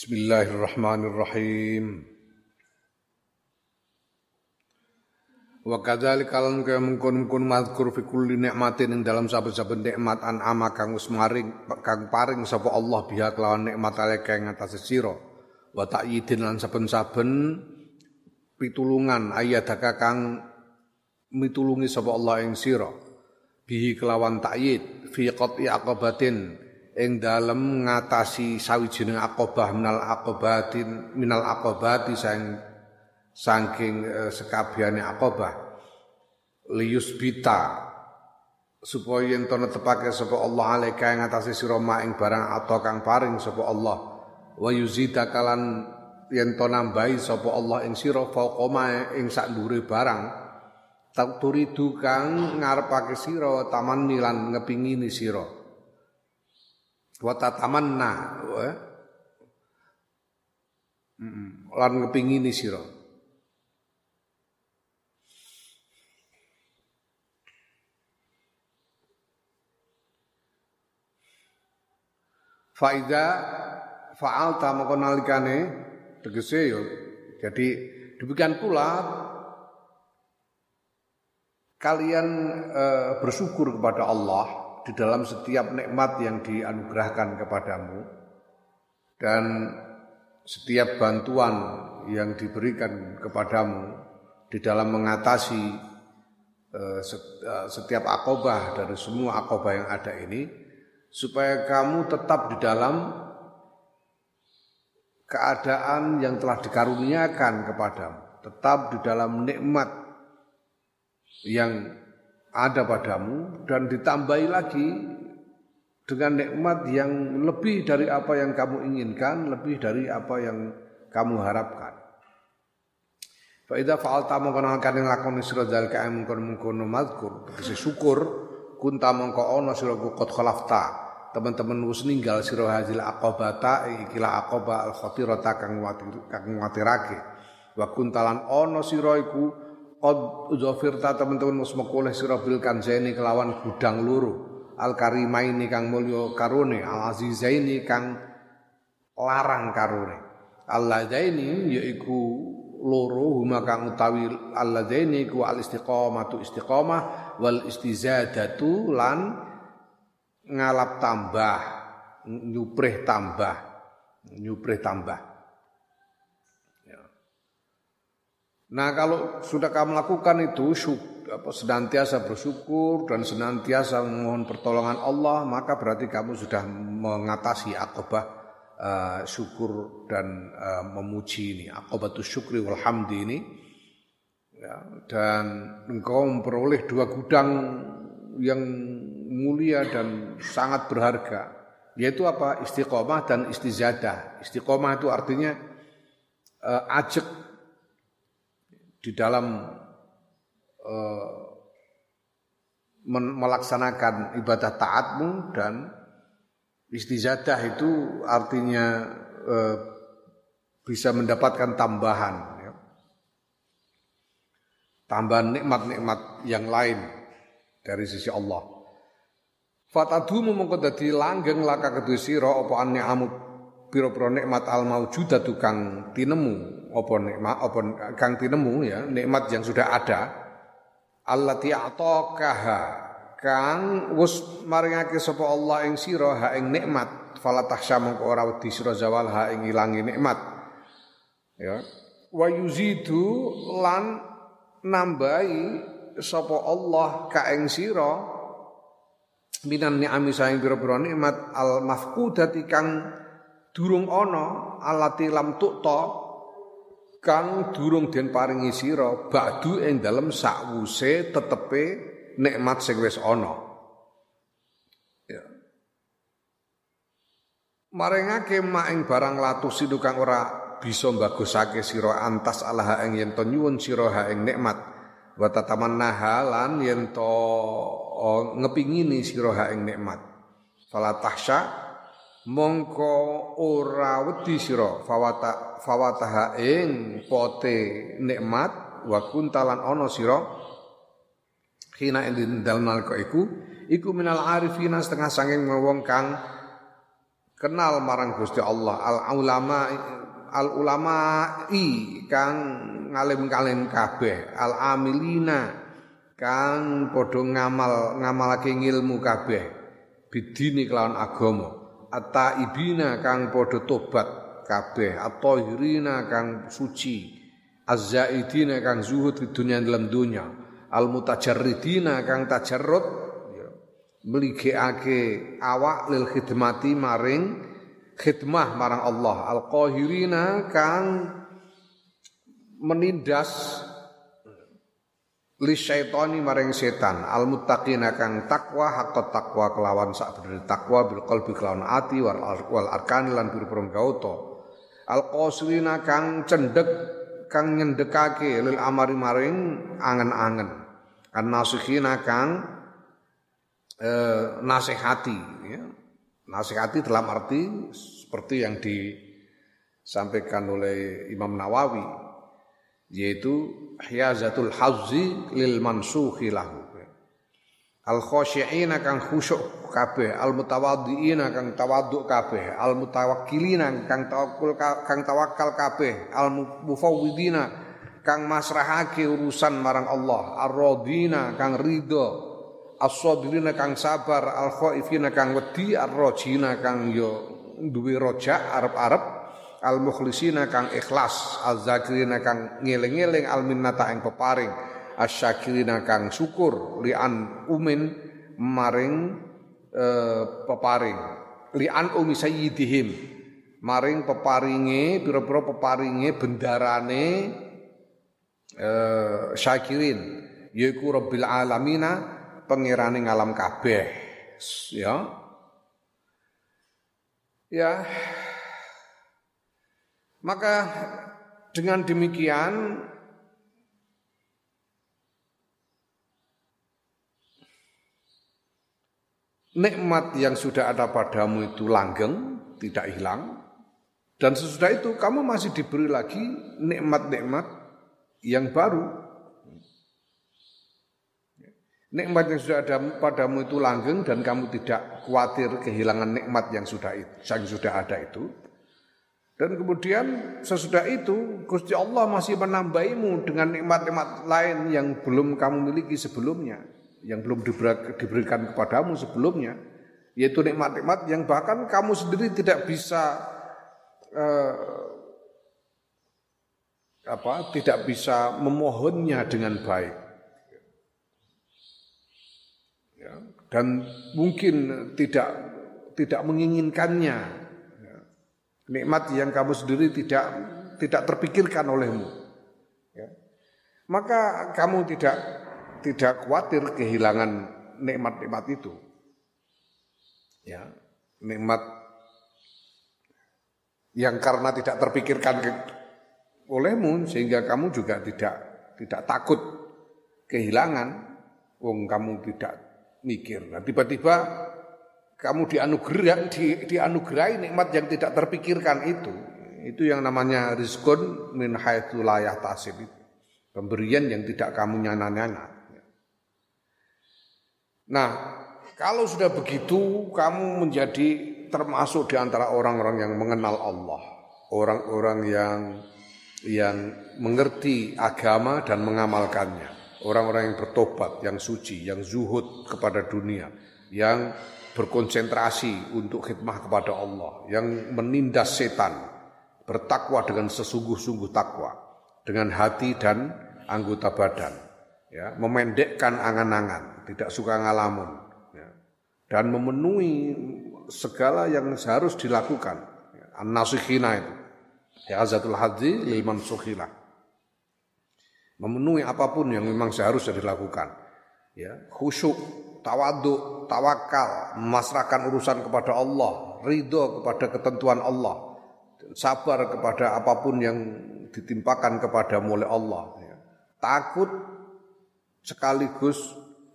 Bismillahirrahmanirrahim. Wa kadzalika lan kaya mazkur fi kulli nikmatin ing dalam saben-saben nikmat an ama kang wis maring kang paring sapa Allah biha kelawan nikmat aleka ing atase sira. Wa ta'yidin lan saben-saben pitulungan ayataka kang mitulungi sapa Allah ing sira. Bihi kelawan ta'yid fi qat'i aqabatin ing dalem ngatasi sawijining aqabah minal aqabatin minal aqabati sang saking uh, sekabiane akobah lius bita. Supaya yen to netepake sapa Allah alaika ing atase sira ing barang atau kang paring sapa Allah. Wa yuzida kalan yen to nambahi sapa Allah ing sira faqoma ing sak barang tak turidu kang ngarepake sira taman nilan ngepingini sira wa tatamanna wa lan ngepingini sira Faida fa'alta maka nalikane tegese yo. Jadi demikian pula kalian e, bersyukur kepada Allah di dalam setiap nikmat yang dianugerahkan kepadamu dan setiap bantuan yang diberikan kepadamu di dalam mengatasi e, setiap akobah dari semua akobah yang ada ini supaya kamu tetap di dalam keadaan yang telah dikaruniakan kepadamu, tetap di dalam nikmat yang ada padamu dan ditambahi lagi dengan nikmat yang lebih dari apa yang kamu inginkan, lebih dari apa yang kamu harapkan. Fa idza fa'alta mongkon kan lakoni sira zalika mungkon-mungkon mazkur, tegese syukur kunta mongko ono sira qad khalafta teman-teman wis ninggal sira hazil aqabata ikilah aqaba al khatirata kang kang watirake wa kuntalan ono sira iku qad zafirta teman-teman wis mekoleh sira bil kanzaini kelawan gudang loro al karimaini kang mulya karone al azizaini kang larang karone alladaini yaiku loro huma kang utawi alladaini ku al istiqamatu istiqamah wal istizadatu lan ngalap tambah nyuprih tambah nyuprih tambah ya. Nah kalau sudah kamu lakukan itu senantiasa bersyukur dan senantiasa memohon pertolongan Allah maka berarti kamu sudah mengatasi akobah uh, syukur dan uh, memuji ini. Akobatus syukri walhamdi ini. Ya, dan engkau memperoleh dua gudang yang mulia dan sangat berharga yaitu apa? Istiqomah dan istizadah. Istiqomah itu artinya uh, ajak di dalam uh, melaksanakan ibadah taatmu dan istizadah itu artinya uh, bisa mendapatkan tambahan tambahan nikmat-nikmat yang lain dari sisi Allah. Fatadu mongko dadi langgeng laka kedue sira apa ni'amu pira-pira nikmat al maujudatu kang tinemu. Apa nikmat apa kang tinemu ya nikmat yang sudah ada. Allati ataqaha kang wis maringake sapa Allah ing sira ha ing nikmat. Fala tahsya mongko ora wedi sira zawal ha ing ilangi nikmat. Ya. Wa yuzidu lan nambahi sapa Allah ka ing sira minan ni'ami saing pira-pira nikmat al mafqudati kang durung ana alati lam tukta kang durung den paringi sira ba'du ing dalem sakwuse tetepe nikmat sing wis ana. Ya. Mak ing barang latus kang ora bisa mbagusake sira antas Allah ing yen to nyuwun sira ha ing nikmat. Wa tatamannaha lan yen to ngepingini sira ha ing nikmat. Fala mongko ora wedi sira fawata fawataha ing pote nikmat wa kuntalan ana sira khina ing dalem nalika iku iku minal arifina setengah sanging wong kang kenal marang Gusti Allah al ulama al ulama i kang ngalim-ngalim kabeh al amilina kang padha ngamal ngamalake ilmu kabeh bidini kelawan agama at-taibina kang padha tobat kabeh. At-tahirina kang suci. Az-zaidina kang zuhud di dunia dalam dunia. Al-mutajarridina kang tajarrud ya, meligekake awak lil khidmati maring khidmah marang Allah. Al-qahirina kang menindas li syaitani maring setan. Al muttaqina kang takwa hakot takwa kelawan sak bener takwa bil qalbi kelawan ati wal, wal arkan lan pira-pira gauta al qasrina kang cendek kang nyendekake lil amari maring angen-angen. An nasikhina kang eh, nasihati ya. nasihati dalam arti seperti yang disampaikan oleh Imam Nawawi yaitu hiyazatul hazzi lil mansukhi lahu. Al khashi'ina kang khusyuk kabeh al mutawaddiina kang tawaddu kabeh al mutawakkilina kang tawakkul kang tawakal kabeh al mufawwidina kang masrahake urusan marang Allah ar radina kang ridho as-sabirina kang sabar al khaifina kang wedi ar rajina kang yo duwe rojak arep-arep al mukhlisina kang ikhlas al zakirina kang ngeling-eling al minnata ing peparing asyakirina kang syukur lian umin maring e, peparing. Lian umi sayyidihim maring peparinge pira-pira peparinge bendarane e, syakirin yaiku rabbil alamina pangerane ngalam kabeh. Ya. Ya maka dengan demikian nikmat yang sudah ada padamu itu langgeng, tidak hilang. Dan sesudah itu kamu masih diberi lagi nikmat-nikmat yang baru. Nikmat yang sudah ada padamu itu langgeng dan kamu tidak khawatir kehilangan nikmat yang sudah yang sudah ada itu. Dan kemudian sesudah itu Gusti Allah masih menambahimu dengan nikmat-nikmat lain yang belum kamu miliki sebelumnya, yang belum diberikan kepadamu sebelumnya, yaitu nikmat-nikmat yang bahkan kamu sendiri tidak bisa eh, apa, tidak bisa memohonnya dengan baik. Ya, dan mungkin tidak tidak menginginkannya nikmat yang kamu sendiri tidak tidak terpikirkan olehmu. Ya. Maka kamu tidak tidak khawatir kehilangan nikmat-nikmat itu. Ya, nikmat yang karena tidak terpikirkan olehmu sehingga kamu juga tidak tidak takut kehilangan wong kamu tidak mikir. Nah, tiba-tiba kamu dianugerah di, dianugerahi nikmat yang tidak terpikirkan itu. Itu yang namanya rizkun min haitsu tasib itu pemberian yang tidak kamu nyana-nyana. Nah kalau sudah begitu kamu menjadi termasuk di antara orang-orang yang mengenal Allah. Orang-orang yang yang mengerti agama dan mengamalkannya. Orang-orang yang bertobat yang suci yang zuhud kepada dunia. Yang berkonsentrasi untuk khidmah kepada Allah, yang menindas setan, bertakwa dengan sesungguh-sungguh takwa, dengan hati dan anggota badan, ya, memendekkan angan-angan, tidak suka ngalamun, ya, dan memenuhi segala yang harus dilakukan. Ya, An-nasikhina itu, ya azatul hadzi lil mansukhilah. Memenuhi apa pun yang memang seharusnya dilakukan. Ya, khusyuk tawaduk, tawakal, memasrahkan urusan kepada Allah, ridho kepada ketentuan Allah, sabar kepada apa pun yang ditimpakan kepada oleh Allah. Ya. Takut sekaligus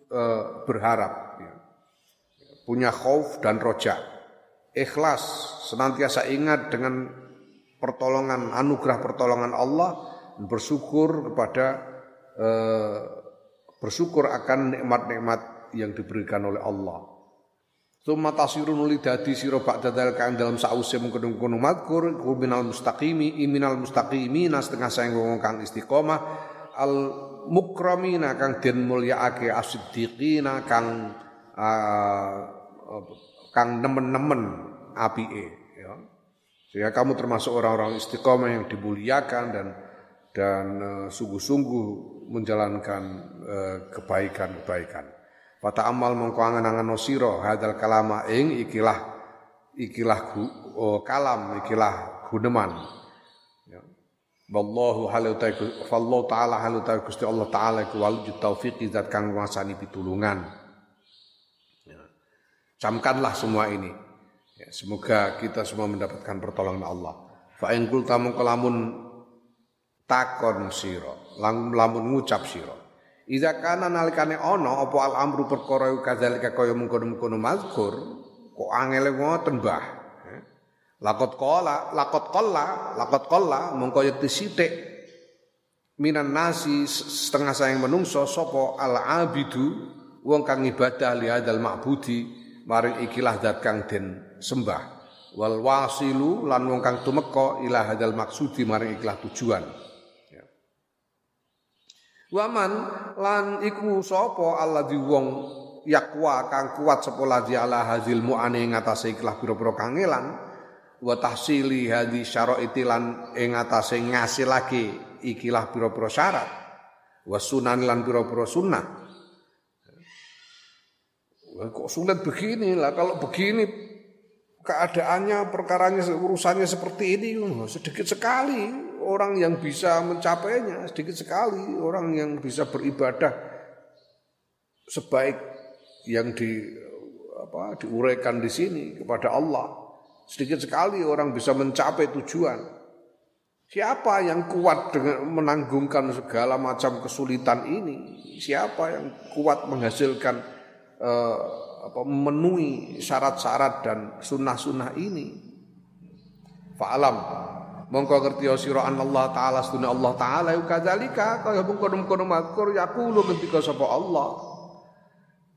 e, berharap, ya. punya khauf dan roja, ikhlas, senantiasa ingat dengan pertolongan, anugerah pertolongan Allah, bersyukur kepada e, bersyukur akan nikmat-nikmat yang diberikan oleh Allah. Tsumma tasirun uli dadi sira ba'da kang dalam sause mengkono-kono madkur minal mustaqimi iminal mustaqimi nas setengah sayang wong kang istiqomah al mukramina kang den mulyaake as-siddiqina kang uh, kang nemen-nemen apike ya. Sehingga kamu termasuk orang-orang istiqomah yang dimuliakan dan dan uh, sungguh-sungguh menjalankan uh, kebaikan-kebaikan. Fata amal mongko angen-angen hadal kalama ing ikilah ikilah oh, kalam ikilah guneman. Ya. Wallahu halu fallahu taala halu Gusti Allah taala iku wal taufiq zat kang nguasani pitulungan. Ya. Camkanlah semua ini. Ya, semoga kita semua mendapatkan pertolongan Allah. Fa in qulta lamun takon sira, lamun ngucap sira. Iza kana nalikane ana apa al amru perkara kadzalika kaya mengkono-mengkono mazkur kok angele ngoten Mbah. Lakot qala, lakot qalla, lakot qalla mongko sithik minan nasi setengah sayang menungso sapa al abidu wong kang ibadah li hadzal ma'budi maring ikilah zat kang den sembah wal wasilu lan wong kang tumeka ila hadzal maksudi maring ikilah tujuan. Waman lan iku sapa alladzi wong yakwa kang kuat sapa ladzi ala hazil mu'ane ngatasé ikhlas pira-pira kangelan wa tahsili hadhi syaraiti lan ing ngatasé ngasilake ikilah pira-pira syarat wa sunan lan pira-pira sunnah. Kok sulit begini? Lah kalau begini keadaannya perkaranya urusannya seperti ini sedikit sekali orang yang bisa mencapainya sedikit sekali orang yang bisa beribadah sebaik yang di apa diuraikan di sini kepada Allah. Sedikit sekali orang bisa mencapai tujuan. Siapa yang kuat dengan menanggungkan segala macam kesulitan ini? Siapa yang kuat menghasilkan eh, apa memenuhi syarat-syarat dan sunnah-sunnah ini? Fa'alam mongko ngerti sira Allah taala sunna Allah taala kadzalika. Kaya mungkon-mungkon makur yaqulu ketika sapa Allah.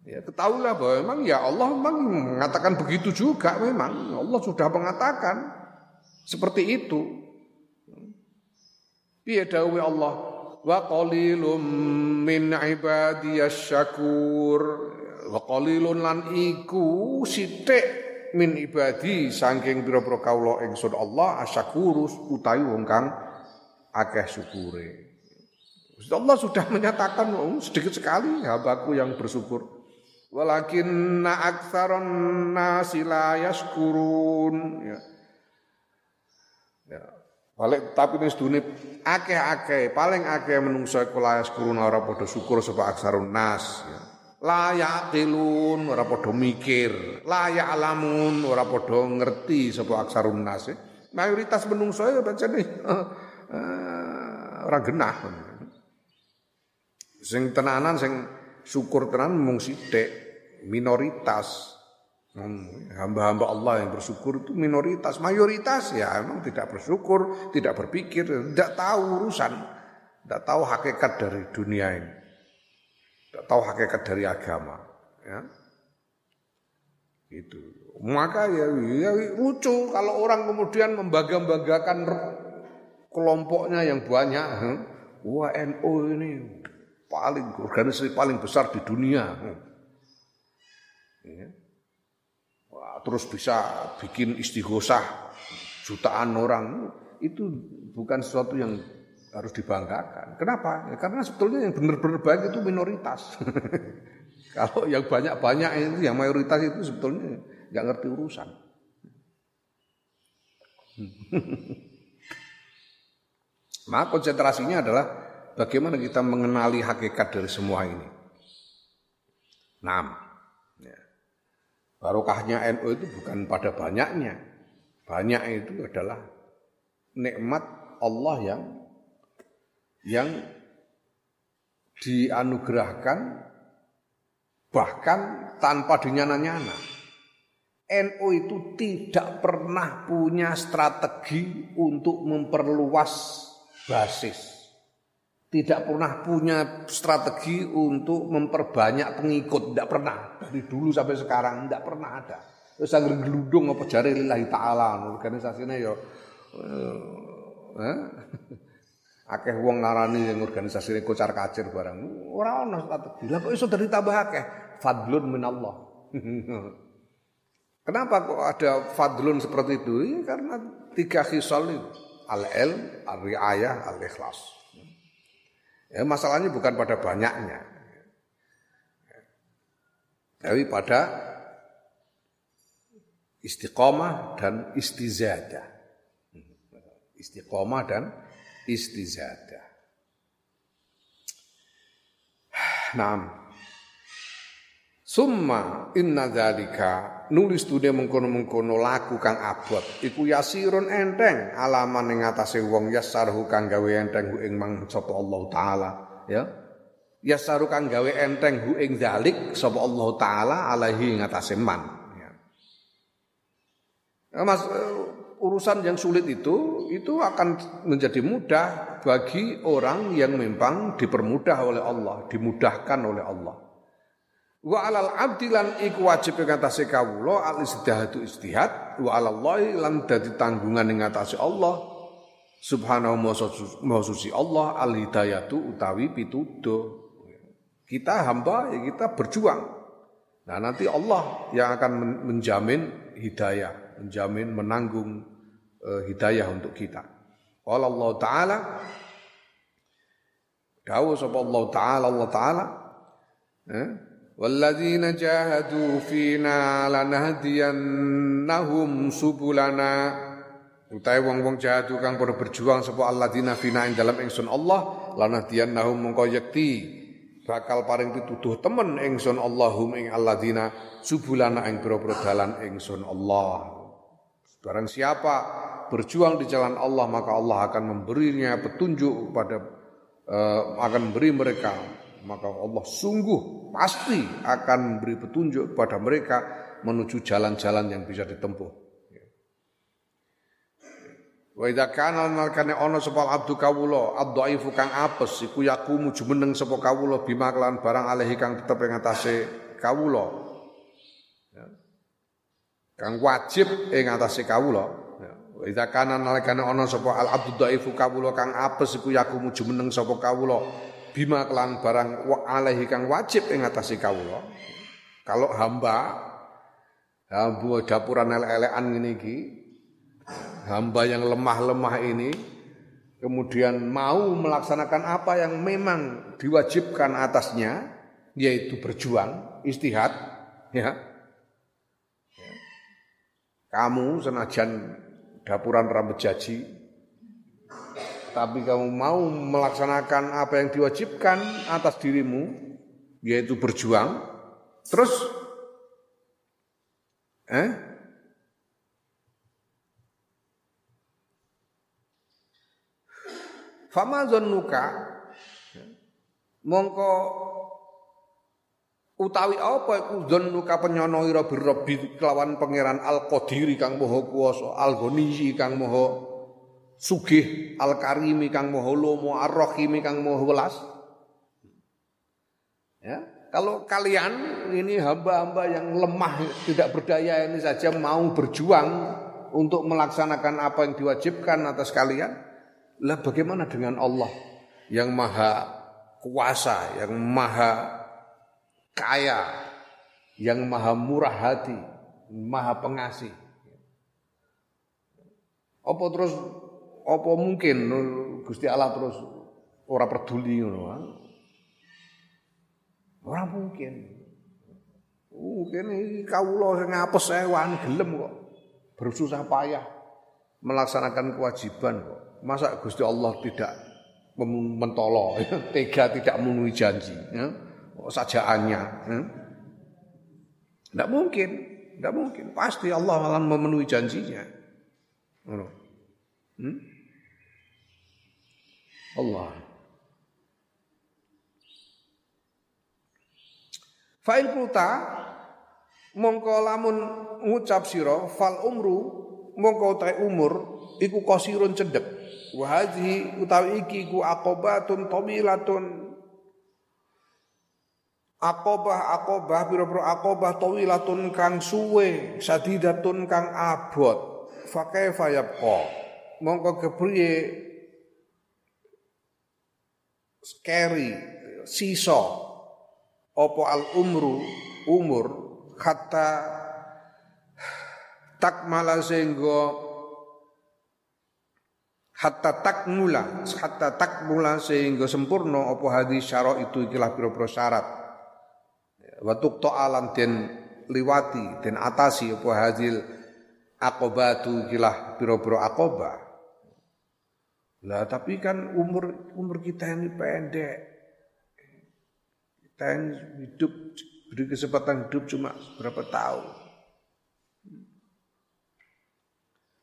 Ya ketahuilah bahwa memang ya Allah memang mengatakan begitu juga memang. Allah sudah mengatakan seperti itu. Piye dawuh Allah? Wa qalilum min ibadiyasy syakur. Wa qalilun lan iku sithik min ibadi saking pira-pira kawula ingsun Allah asyakurus utawi wong kang akeh syukure. Allah sudah menyatakan oh, sedikit sekali hambaku yang bersyukur. Walakin aktsaron nasi la yaskurun ya. Ya. Balik tapi ning sedune akeh-akeh, paling akeh menungso iku la yaskurun ora padha syukur sapa aksarun nas ya la yaqilun ora padha mikir. La ya'lamun ora padha ngerti sapa aksarun nas mayoritas menungso ya pancene uh, ora genah. Sing tenanan sing syukur tenan mung sithik minoritas. Hmm, hamba-hamba Allah yang bersyukur itu minoritas. Mayoritas ya emang tidak bersyukur tidak berpikir tidak tahu urusan. Tidak tahu hakikat dari dunia ini tidak tahu hakikat dari agama. Ya. Itu. Maka ya, ya lucu kalau orang kemudian membangga-banggakan kelompoknya yang banyak. Wah NU ini paling organisasi paling besar di dunia. Ya. Wah, terus bisa bikin istighosah jutaan orang itu bukan sesuatu yang harus dibanggakan. Kenapa? Ya, karena sebetulnya yang benar-benar baik itu minoritas. Kalau yang banyak-banyak itu, yang mayoritas itu sebetulnya nggak ngerti urusan. Maka konsentrasinya adalah bagaimana kita mengenali hakikat dari semua ini. Enam. Ya. Barokahnya NU itu bukan pada banyaknya. Banyak itu adalah nikmat Allah yang yang dianugerahkan bahkan tanpa dinyana-nyana. NU itu tidak pernah punya strategi untuk memperluas basis. tidak pernah punya strategi untuk memperbanyak pengikut, tidak pernah. Dari dulu sampai sekarang tidak pernah ada. Terus anggar geludung apa jari lillahi taala organisasinya ya eh, eh? Akeh wong ngarani yang organisasi kocar kacir barang. Ora ana strategi. Lah kok iso dari tambah akeh? Fadlun minallah. Kenapa kok ada fadlun seperti itu? Ya, karena tiga khisal itu. Al-ilm, al-riayah, al-ikhlas. Ya, masalahnya bukan pada banyaknya. Tapi pada istiqomah dan istizadah. Istiqomah dan istizadah. Nah, Summa inna dzalika nulis dunia mengkono-mengkono laku kang abot iku yasirun enteng alaman ing atase wong yasarhu kang gawe enteng ing mang sapa Allah taala ya yasaru kang gawe enteng hu ing dzalik sapa Allah taala alaihi ing atase man ya. Mas urusan yang sulit itu itu akan menjadi mudah bagi orang yang memang dipermudah oleh Allah, dimudahkan oleh Allah. Wa alal abdi lan iku wajib ing atase kawula al istihadu istihad wa alallahi lan dadi tanggungan ing atase Allah subhanahu wa suci Allah al hidayatu utawi pituduh. Kita hamba ya kita berjuang. Nah nanti Allah yang akan menjamin hidayah, menjamin menanggung uh, hidayah untuk kita. Qala Allah Ta'ala Dawuh sapa Allah Ta'ala Allah Ta'ala eh? Walladzina jahadu fina lanahdiyannahum subulana Utai wong-wong jahadu kang pada berjuang sapa alladzina fina ing dalam ingsun Allah lanahdiyannahum mongko yekti bakal paring pituduh temen ingsun Allahum ing alladzina subulana ing pira-pira dalan ingsun Allah Barang siapa berjuang di jalan Allah maka Allah akan memberinya petunjuk pada uh, akan memberi mereka maka Allah sungguh pasti akan memberi petunjuk kepada mereka menuju jalan-jalan yang bisa ditempuh. Wa idza kana nalkane ana sapa abdu kawula ad-dhaifu kang apes iku yakumu jumeneng sapa kawula bima kelan barang alehi kang tetep ing atase kawula. Ya. Kang wajib ing atase kawula. Ya. Wa idza kana nalkane ana sapa al abdu dhaifu kawula kang apes iku yakumu jumeneng sapa kawula bima kelan barang alaihi kang wajib ing atase kawula. Kalau hamba hamba dapuran elek-elekan ngene iki hamba yang lemah-lemah ini kemudian mau melaksanakan apa yang memang diwajibkan atasnya yaitu berjuang, istihad ya. Kamu senajan dapuran rambut jaji tapi kamu mau melaksanakan apa yang diwajibkan atas dirimu yaitu berjuang terus eh? Fama zannuka mongko utawi apa iku zannuka penyono ira birabbi kelawan pangeran al qadiri kang maha kuwasa al ghani kang maha sugih al karimi kang moho lomo ar rahimi kang moho welas. Ya kalau kalian ini hamba-hamba yang lemah tidak berdaya ini saja mau berjuang untuk melaksanakan apa yang diwajibkan atas kalian lah bagaimana dengan Allah yang maha kuasa yang maha kaya yang maha murah hati maha pengasih apa terus apa mungkin Gusti Allah terus ora peduli ngono? Ora mungkin. Mungkin iki kawula sing ngapes ewan gelem kok. Bersusah payah melaksanakan kewajiban kok. Masa Gusti Allah tidak mentolo, tega tidak memenuhi janji, ya? Sajaannya. Ya? Tidak mungkin, tidak mungkin. Pasti Allah malah memenuhi janjinya. Hmm? Allah. Fa'il kulta mongko lamun ngucap sira fal umru mongko ta umur iku qasirun cedek. Wa hadhihi utawi iki iku aqobatun tawilatun Akobah akobah pira-pira akobah tawilatun kang suwe sadidatun kang abot. Fakaifa yabqa? Mongko kepriye scary sisa. Apa al umru umur hatta takmala sehingga hatta takmula hatta takmula sehingga sempurna apa hadis syarat itu ikilah pira-pira syarat wa tuqta alam den liwati den atasi apa hadil aqobatu kilah piro-piro aqobah. Lah tapi kan umur umur kita ini pendek. Kita ini hidup beri kesempatan hidup cuma berapa tahun.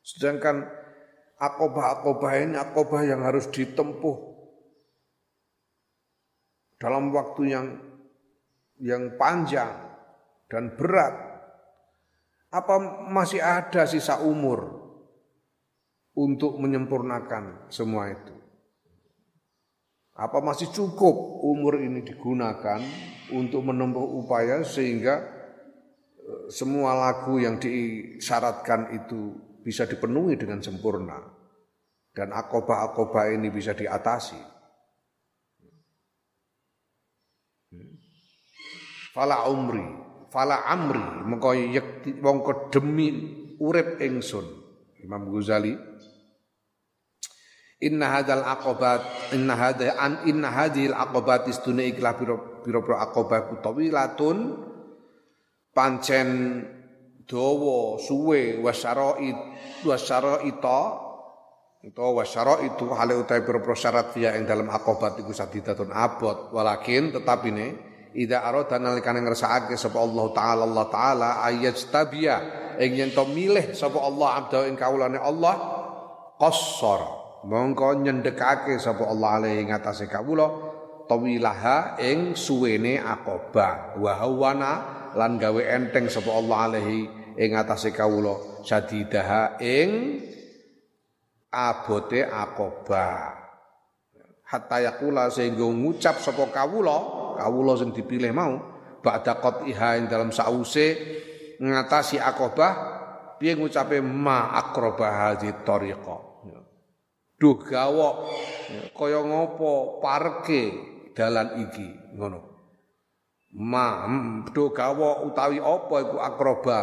Sedangkan akobah-akobah ini akobah yang harus ditempuh dalam waktu yang yang panjang dan berat, apa masih ada sisa umur untuk menyempurnakan semua itu? Apa masih cukup umur ini digunakan untuk menempuh upaya sehingga eh, semua lagu yang disyaratkan itu bisa dipenuhi dengan sempurna dan akobah-akobah ini bisa diatasi? Fala umri fala amri. Mengko yekti mongko demi urip ingsun. Imam Ghazali Inna hadal aqobat inna hadha an inna hadhil aqobat istune ikhlah pira-pira aqobah kutawilatun pancen dawa suwe wasyarait wasyaraita itu hale utawi pira-pira syarat fiya ing dalam aqobat iku sadidatun abot. Walakin tetap ini Ida arada nalikane ngersakake sapa Allah taala Allah taala ayat ing yen to milih sapa Allah abda ing kawulane Allah qassar. Mongko nyendekake sapa Allah alaihi ngatasé kawula tawilaha ing suwene aqaba. Wa hawana lan gawe enteng sapa Allah alaihi ing ngatasé kawula sadidaha ing abote aqaba. Hatta yakula sehingga ngucap sapa kawula kawula sing dipilih mau ba'da qat'iha ing dalam sause ngatasi akobah piye ngucape ma akraba hadhi tariqa. Duh gawok. Kaya ngopo parke dalan iki ngono. Ma duh gawok utawi apa iku akroba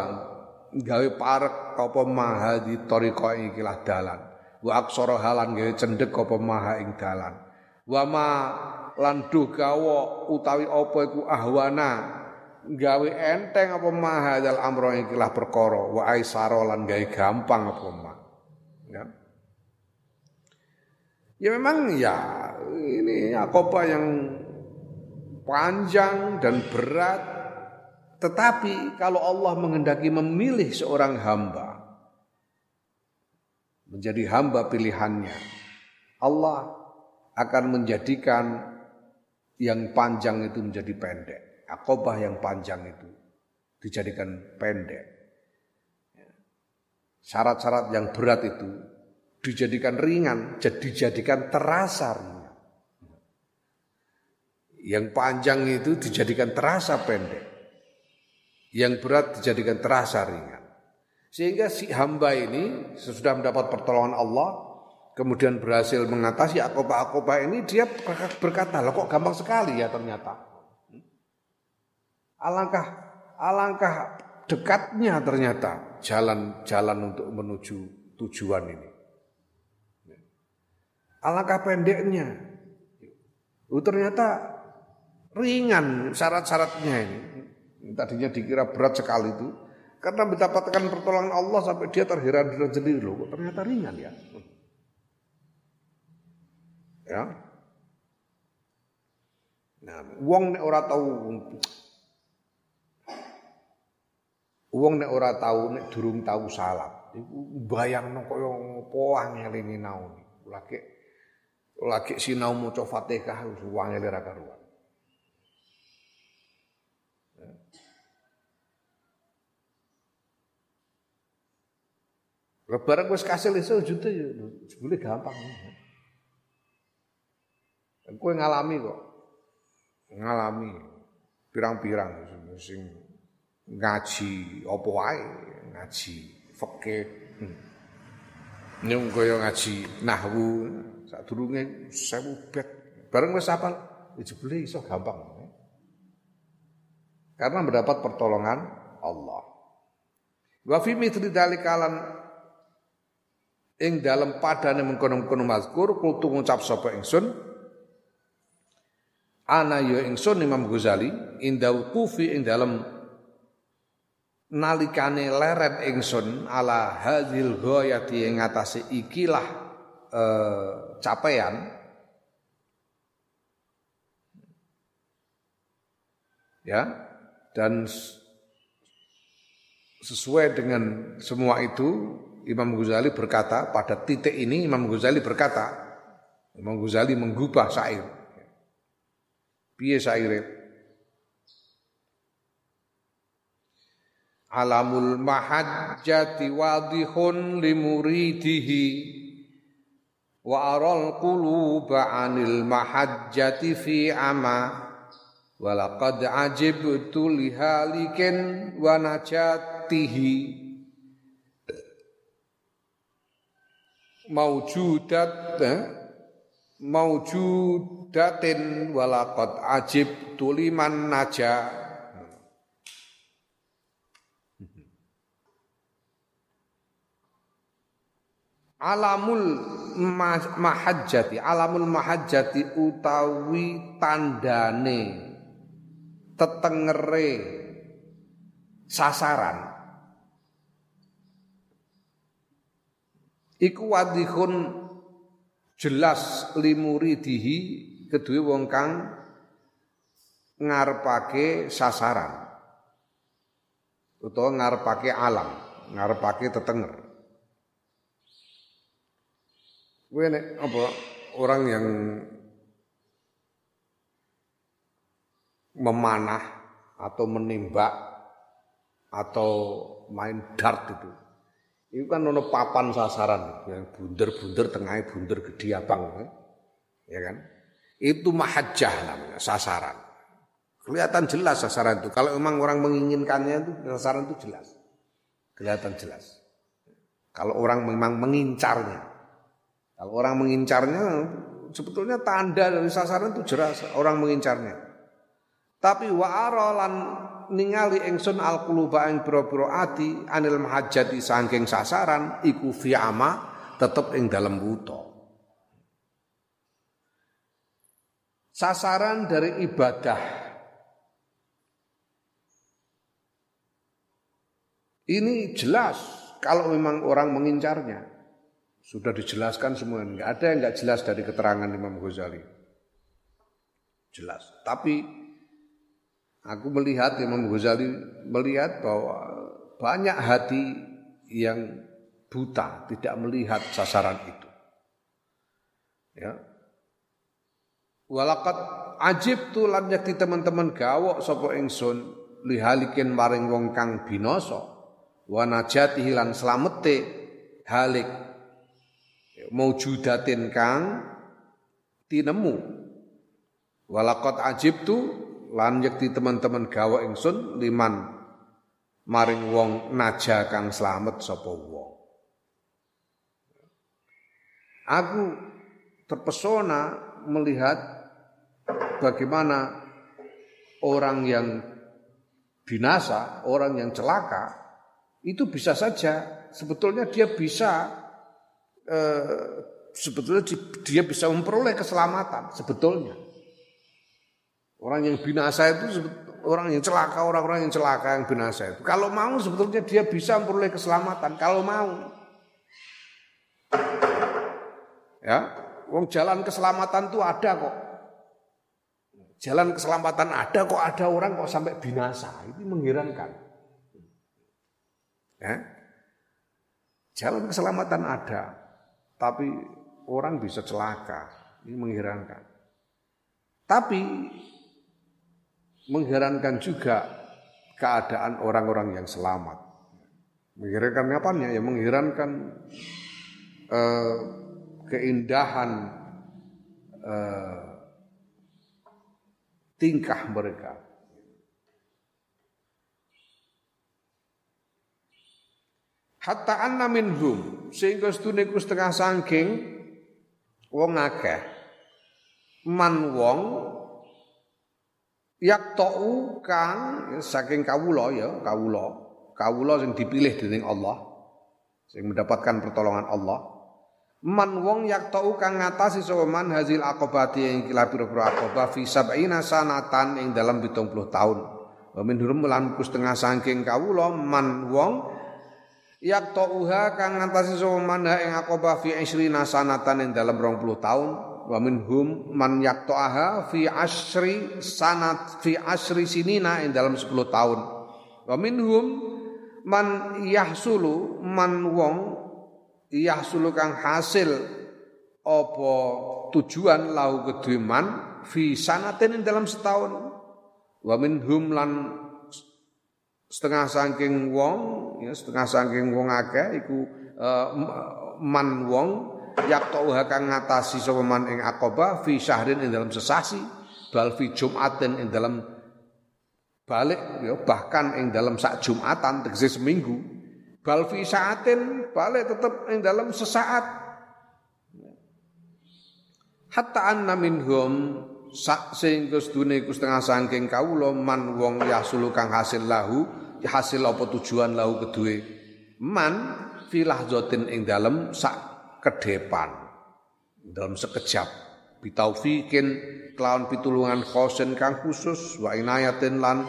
gawe parek apa ma hadhi tariqa iki lah dalan. Wa aksara halan gawe cendhek apa maha ing dalan. Wa ma lan duh utawi apa iku ahwana gawe enteng apa mahadal amro ikilah perkara wa aisara lan gawe gampang apa mah ya. Ya memang ya ini apa yang panjang dan berat. Tetapi kalau Allah mengendaki memilih seorang hamba menjadi hamba pilihannya Allah akan menjadikan yang panjang itu menjadi pendek. Akobah yang panjang itu dijadikan pendek. Syarat-syarat yang berat itu dijadikan ringan, jadi dijadikan terasa ringan. Yang panjang itu dijadikan terasa pendek. Yang berat dijadikan terasa ringan. Sehingga si hamba ini sesudah mendapat pertolongan Allah, kemudian berhasil mengatasi akobah-akobah ini dia berkata, "Loh kok gampang sekali ya ternyata." Alangkah alangkah dekatnya ternyata jalan-jalan untuk menuju tujuan ini. Alangkah pendeknya. Oh, ternyata ringan syarat-syaratnya ini. Tadinya dikira berat sekali itu. Karena mendapatkan pertolongan Allah sampai dia terheran-heran sendiri loh. Ternyata ringan ya. Ya. Nah, wong nek ora tau Wong nek ora tau nek durung tau salat, iku bayangno kaya ngopo angele sinau. Lagi lagi sinau maca Fatihah wis wangele ra karuan. Lebaran wis kasil iso juta ya jebule gampang. Kowe ngalami kok. Ngalami pirang-pirang sing ngaji apa wae, ngaji fikih. Hmm. Nyung kaya ngaji nahwu sadurunge 1000 bet. Bareng wis hafal ya jebule iso gampang. Karena mendapat pertolongan Allah. Wa fi mithli dzalika ing dalam padane mengkono-mengkono mazkur kultu ngucap sapa ingsun ana ya ingsun Imam Ghazali indal kufi ing dalam nalikane leret ingsun ala hadzil ghayati ing atase ikilah eh, capaian ya dan sesuai dengan semua itu Imam Ghazali berkata pada titik ini Imam Ghazali berkata Imam Ghazali menggubah syair. Piye syair? Alamul mahajjati wadihun limuridihi wa aral quluba anil mahajjati fi ama walaqad ajibtu lihalikin wa najatihi maujudat eh, maujudatin walaqad ajib tuliman naja. Alamul mahajjati alamul mahajjati utawi tandane tetengere sasaran. Iku wadihun jelas limuridihi kedua wong kang ngarepake sasaran utawa ngarepake alam ngarepake tetenger kowe nek apa orang yang memanah atau menembak atau main dart itu itu kan ono papan sasaran yang bunder-bunder tengahnya bunder gede abang. Ya kan? Itu mahajah namanya, sasaran. Kelihatan jelas sasaran itu. Kalau memang orang menginginkannya itu sasaran itu jelas. Kelihatan jelas. Kalau orang memang mengincarnya. Kalau orang mengincarnya sebetulnya tanda dari sasaran itu jelas orang mengincarnya. Tapi wa aralan ningali ingsun al quluba ing anil mahajati saking sasaran iku fi ama tetep ing dalam buta. Sasaran dari ibadah ini jelas kalau memang orang mengincarnya. Sudah dijelaskan semua, enggak ada yang enggak jelas dari keterangan Imam Ghazali. Jelas. Tapi Aku melihat Imam Ghazali melihat bahwa banyak hati yang buta tidak melihat sasaran itu. Ya. Walakat ajib tu lan yakti teman-teman gawok sapa ingsun lihalikin maring wong kang binoso. Wa najatihi lan slamete halik maujudatin kang tinemu. Walakot ajib tu lan yekti teman-teman gawa ingsun liman maring wong naja kang slamet sapa wong. Aku terpesona melihat bagaimana orang yang binasa, orang yang celaka itu bisa saja sebetulnya dia bisa eh, sebetulnya dia bisa memperoleh keselamatan sebetulnya Orang yang binasa itu orang yang celaka, orang-orang yang celaka yang binasa itu. Kalau mau sebetulnya dia bisa memperoleh keselamatan. Kalau mau. Ya, wong jalan keselamatan itu ada kok. Jalan keselamatan ada kok ada orang kok sampai binasa. Itu mengherankan. Ya. Jalan keselamatan ada, tapi orang bisa celaka. Ini mengherankan. Tapi mengherankan juga keadaan orang-orang yang selamat. Menghilangkan apanya? Ya menghilangkan eh, keindahan eh, tingkah mereka. Hatta anna minhum sehingga sedune ku setengah sangking wong akeh. Man wong yak tau kang saking kawula ya kawula. Kawula sing dipilih dening Allah sing mendapatkan pertolongan Allah man wong yak tau kang ngatasi sapa man hazil aqobati ing kila pira-pira fi sab'ina sanatan ing dalam 70 tahun. Wa min hurum lan setengah saking kawula man wong yak tauha kang ngatasi sapa man ing aqobah fi 20 sanatan ing dalam 20 tahun. Wa minhum man yaqta'aha fi asri sanat fi asri sinina ing dalam 10 tahun. Wa minhum man yahsulu man wong yahsulu kang hasil apa tujuan lau kedue man fi sanatin dalam setahun. Wa minhum lan setengah saking wong ya setengah saking wong akeh iku uh, man wong yaktauha kang ngatasi sapa man ing aqaba fi syahrin ing dalam sesasi bal fi jumatin ing dalam balik ya bahkan ing dalam sak Jumatan tegese seminggu bal fi saatin balik tetap ing dalam sesaat. Hatta anna minhum sak sing sedune iku setengah saking kawula man wong yasulu kang hasil lahu hasil apa tujuan lahu kedue? Man fi lahzatin ing dalam sak ke depan dalam sekejap. Bitaufikin kelawan pitulungan khosen kang khusus wa inayatin lan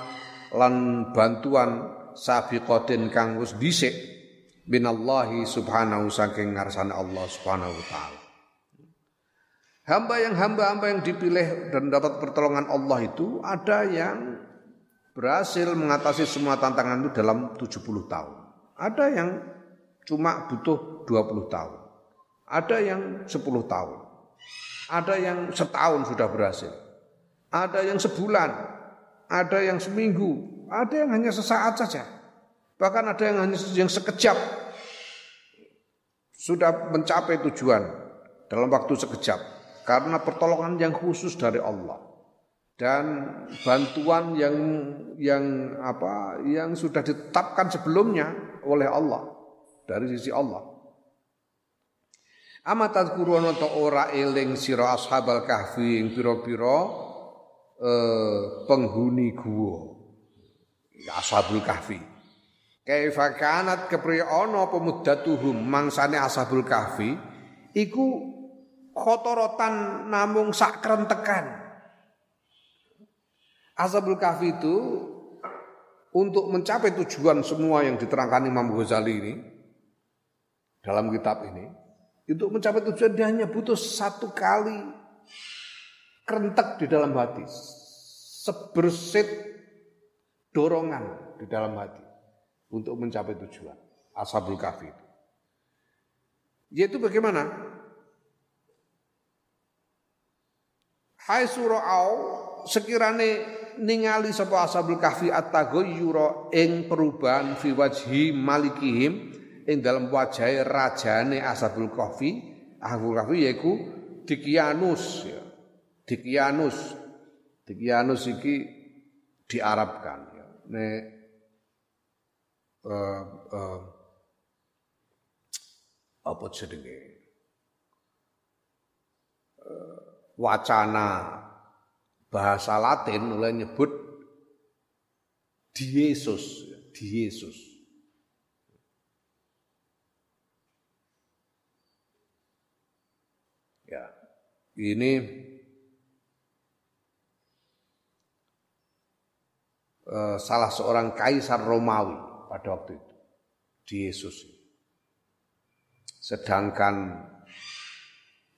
lan bantuan sabiqatin kang wis dhisik minallahi subhanahu saking ngarsane Allah subhanahu wa taala. Hamba yang hamba-hamba yang dipilih dan dapat pertolongan Allah itu ada yang berhasil mengatasi semua tantangan itu dalam 70 tahun. Ada yang cuma butuh 20 tahun. Ada yang 10 tahun. Ada yang setahun sudah berhasil. Ada yang sebulan. Ada yang seminggu. Ada yang hanya sesaat saja. Bahkan ada yang hanya yang sekejap. Sudah mencapai tujuan dalam waktu sekejap. Karena pertolongan yang khusus dari Allah dan bantuan yang yang apa yang sudah ditetapkan sebelumnya oleh Allah dari sisi Allah. Amat tadkuruna ta ora eling sira ashabal kahfi ing pira-pira eh, penghuni gua. Ashabul kahfi. Kaifa kanat kepriye ana apa mangsane ashabul kahfi iku khotorotan namung sak krentekan. Ashabul kahfi itu untuk mencapai tujuan semua yang diterangkan Imam Ghazali ini dalam kitab ini untuk mencapai tujuan dia hanya butuh satu kali kerentek di dalam hati. Sebersit dorongan di dalam hati untuk mencapai tujuan. Ashabul Kahfi itu. Yaitu bagaimana? Hai surau sekirane ningali sapa ashabul kahfi at-taghayyura ing perubahan fi wajhi malikihim ing dalam wajah rajane Ashabul Kahfi, Ashabul Kahfi yaiku Dikianus ya. Dikianus. Dikianus iki diarabkan ya. Ne uh, uh, apa jenenge? Uh, wacana bahasa Latin mulai nyebut Yesus, Yesus. ini uh, salah seorang kaisar Romawi pada waktu itu di Yesus. Sedangkan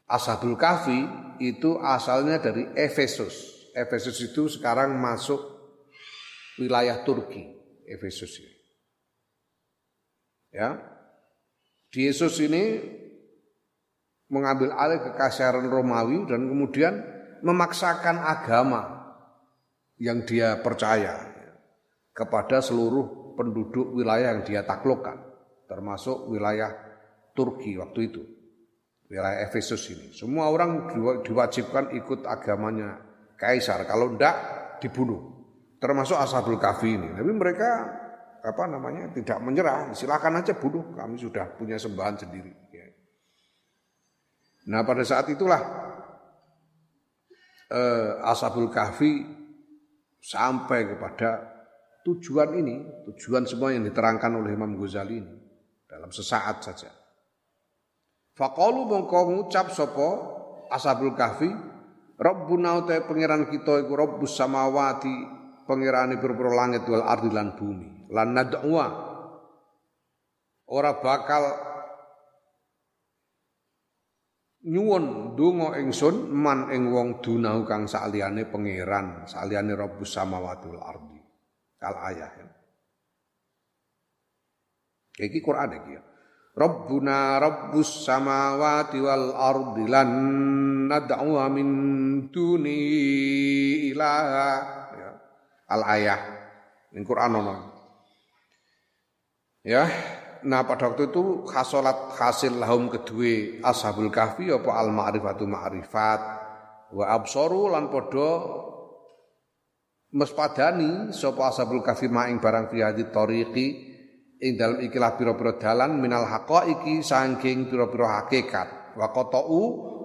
Ashabul Kahfi itu asalnya dari Efesus. Efesus itu sekarang masuk wilayah Turki, Efesus ini. Ya. Di Yesus ini mengambil alih kekaisaran Romawi dan kemudian memaksakan agama yang dia percaya kepada seluruh penduduk wilayah yang dia taklukkan. termasuk wilayah Turki waktu itu. Wilayah Efesus ini. Semua orang diwajibkan ikut agamanya kaisar. Kalau enggak dibunuh. Termasuk Ashabul Kahfi ini. Tapi mereka apa namanya tidak menyerah. Silakan aja bunuh. Kami sudah punya sembahan sendiri. Ya. Nah pada saat itulah eh, Ashabul Kahfi sampai kepada tujuan ini, tujuan semua yang diterangkan oleh Imam Ghazali ini dalam sesaat saja. Faqalu mongko ngucap sapa Ashabul Kahfi, Rabbuna uta pangeran kita iku Rabbus samawati, pangerane pira-pira langit wal ardi lan bumi. Lan nad'wa ora bakal nyuwun donga ingsun man ing wong dunahu kang saliyane pangeran, saliyane Rabbus samawati wal ardi. Kal ayah. Ya. Iki Quran iki ya. Rabbuna rabbus samawati wal ardi lan nad'u min duni ilaha ya. al ayah ning Quran ono ya nah pada waktu itu khasolat hasil lahum kedua ashabul kahfi apa al ma'rifatu ma'rifat wa absoru lan podo mespadani sapa ashabul kahfi maing barang fi hadit tariqi ing dalem ikilah pira-pira dalan minal haqaiqi saking pira-pira hakikat. Wa qata'u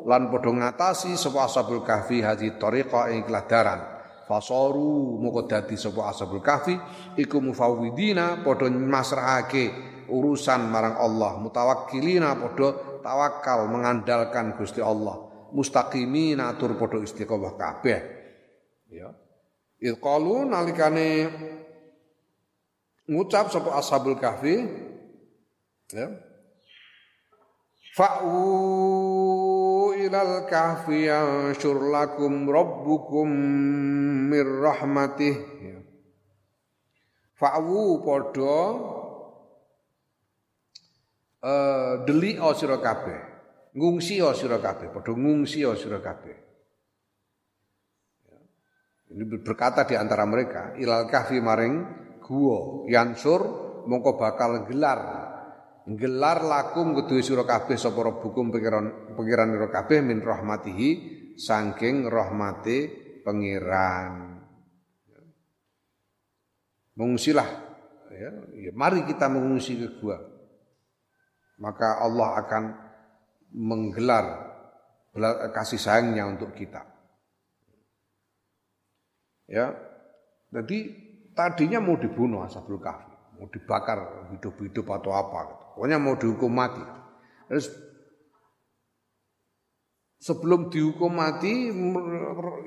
lan padha ngatasi sapa ashabul kahfi hadi tariqa ing ikilah daran fasoru moko dadi sapa ashabul kahfi iku mufawwidina padha masrahake urusan marang Allah. Mutawakkilina padha tawakal mengandalkan Gusti Allah. Mustaqimina atur padha istiqomah kabeh. Ya Ilqalu nalikane ngucap sapa ashabul kahfi ya Fa'u ilal kahfi yansyur lakum rabbukum mir rahmatih ya. Fa'u podo uh, deli o sira kabeh ngungsi sira kabeh padha ngungsi sira kabeh. Ini berkata di antara mereka ilal kahfi maring guwa yansur mongko bakal gelar gelar lakum kedue sira kabeh sapa rabbukum pengiran pengiran kabeh min rahmatihi saking rahmate pengiran mengungsilah ya, ya mari kita mengungsi ke gua. Maka Allah akan menggelar kasih sayangnya untuk kita ya jadi tadinya mau dibunuh Ashabul Kahfi, mau dibakar hidup-hidup atau apa gitu. Pokoknya mau dihukum mati. Terus sebelum dihukum mati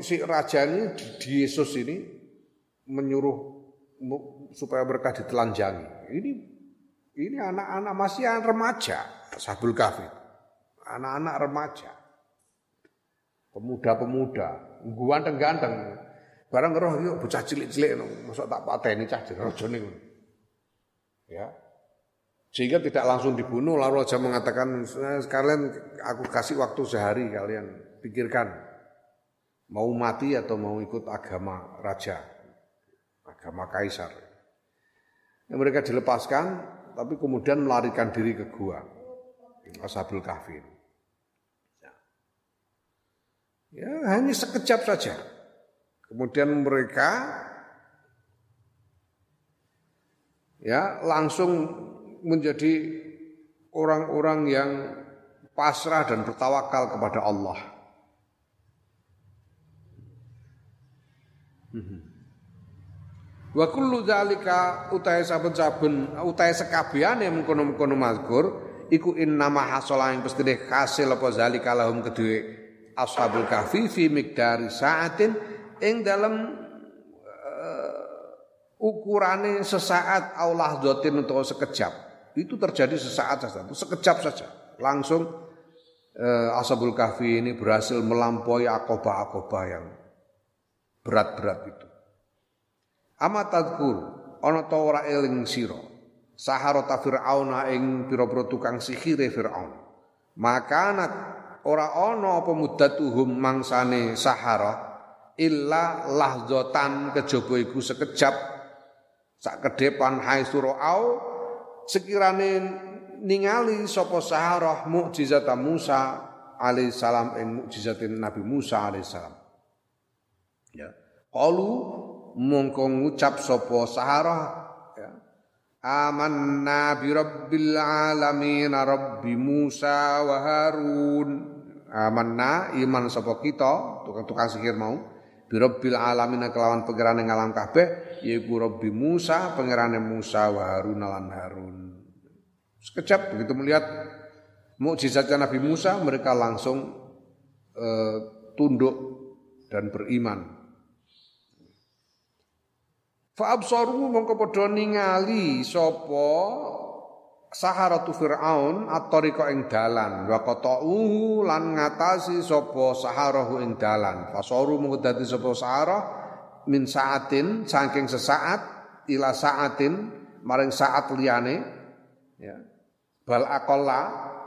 si raja ini di Yesus ini menyuruh supaya mereka ditelanjangi. Ini ini anak-anak masih remaja, Ashabul Kahfi. Anak-anak remaja. Pemuda-pemuda, ganteng-ganteng. Barang roh yuk bocah cilik-cilik masuk tak pateni cah rajane ngono. Ya. Sehingga tidak langsung dibunuh lalu raja mengatakan sekalian aku kasih waktu sehari kalian pikirkan mau mati atau mau ikut agama raja, agama kaisar. Ya, mereka dilepaskan tapi kemudian melarikan diri ke gua. Ashabul Kahfi. Ya hanya sekejap saja. Kemudian mereka ya langsung menjadi orang-orang yang pasrah dan bertawakal kepada Allah. Wa kullu zalika utahe saben-saben utahe sekabehane mengkono-mengkono mazkur iku innama hasala ing pestine hasil apa zalika lahum kedue ashabul kahfi fi miqdari sa'atin ing dalam uh, ukurane sesaat Allah zotin untuk sekejap. Itu terjadi sesaat saja sekejap saja. Langsung uh, Ashabul Kahfi ini berhasil melampaui akobah-akobah yang berat-berat itu. Amat tadkur ana ta ora eling sira? Saharata fir'auna ing pira-pira tukang sihire fir'aun. Makanat ora ana apa muddatuhum mangsane sahara illa lahzotan kejaba iku sekejap sak ke depan hai surau sekirane ningali sapa Saharah mukjizat Musa alaihissalam ing mukjizatin Nabi Musa alaihissalam. Ya. Qalu mongko ngucap sapa Saharah ya. Amanna bi rabbil alamin rabbi Musa wa Harun. Amanna iman sapa kita tukang-tukang sihir mau bi rabbil alamin kelawan pangerane ngalam kabeh yaiku rabbi Musa pangerane Musa wa Harun lan Harun. Sekejap begitu melihat mukjizatnya Nabi Musa, mereka langsung uh, tunduk dan beriman. Fa'absaru mongko padha ningali sapa saharatu Fir'aun at-tariqa ing dalan. Wa qata'uhu lan ngatasi sapa saharahu ing dalan. Fasaru mongko dadi sapa saharah min saatin saking sesaat ila saatin maring saat liyane. Ya. Bal akola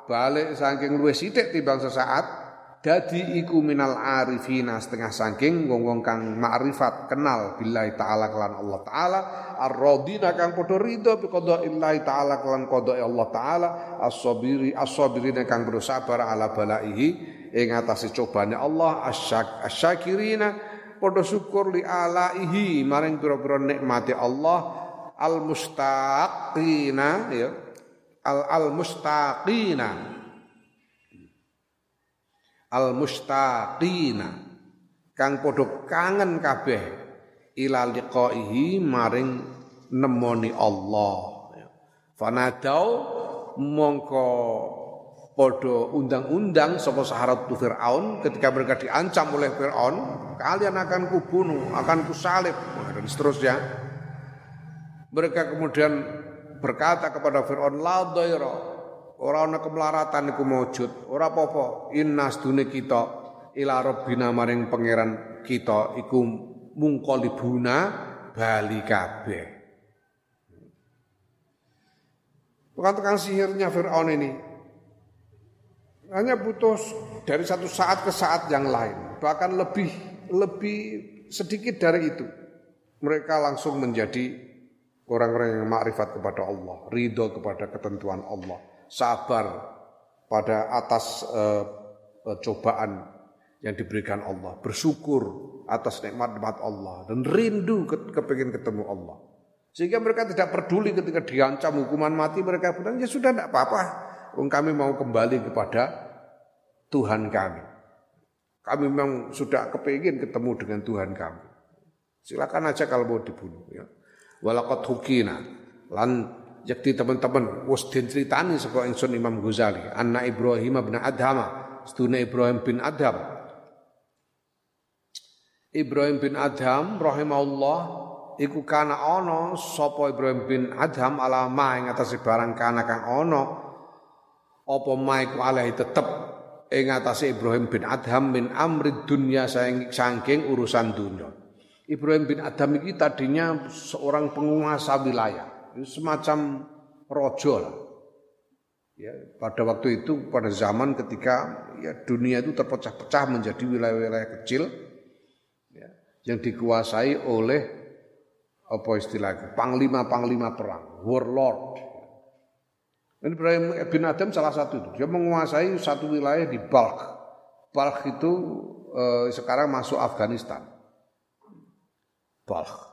balik saking luwih sithik timbang sesaat dadi iku minal arifina setengah saking wong-wong kang makrifat kenal billahi taala kelan Allah taala ar-radina kang padha ridho bi qada'illahi taala kelan qada'i Allah taala as-sabiri as-sabirina kang bersabar ala balaihi ing atase cobane Allah asyak asyakirina padha syukur li alaihi maring pira-pira nikmate Allah al-mustaqina ya al al mustaqina al mustaqina kang padha kangen kabeh ila liqaihi maring nemoni Allah. Fanadau mongko podo undang-undang sapa saharat Fir'aun ketika mereka diancam oleh Fir'aun kalian akan kubunuh akan kusalib dan seterusnya. Mereka kemudian berkata kepada Fir'aun la dhaira ora ana kemelaratan iku maujud ora apa-apa. Inna sedune kita ila rabbina maring pangeran kita iku mungkolibuna bali kabeh. Bukan tukang sihirnya Fir'aun ini. Hanya butuh dari satu saat ke saat yang lain. Bahkan lebih lebih sedikit dari itu mereka langsung menjadi orang-orang yang makrifat kepada Allah, ridho kepada ketentuan Allah, sabar pada atas uh, cobaan yang diberikan Allah, bersyukur atas nikmat-nikmat Allah dan rindu ke, kepingin ketemu Allah. Sehingga mereka tidak peduli ketika diancam hukuman mati mereka bilang ya sudah tidak apa-apa. Kami mau kembali kepada Tuhan kami. Kami memang sudah kepingin ketemu dengan Tuhan kami. Silakan aja kalau mau dibunuh ya walaqad hukina lan yakti teman-teman wis den critani saka ingsun Imam Ghazali anna Ibrahim bin Adham sedune Ibrahim bin Adham. Ibrahim bin Adham rahimahullah iku kana ana sapa Ibrahim bin Adham ala ma ing atase barang kana kang ana apa ma iku alaihi tetep ing atase Ibrahim bin Adham min amri dunya saking urusan dunya. Ibrahim bin Adam ini tadinya seorang penguasa wilayah, semacam rojo lah. Ya, pada waktu itu pada zaman ketika ya dunia itu terpecah-pecah menjadi wilayah-wilayah kecil ya, yang dikuasai oleh apa istilahnya panglima-panglima perang, warlord. Dan Ibrahim bin Adam salah satu itu. Dia menguasai satu wilayah di Balkh. Balkh itu eh, sekarang masuk Afghanistan. Balkh.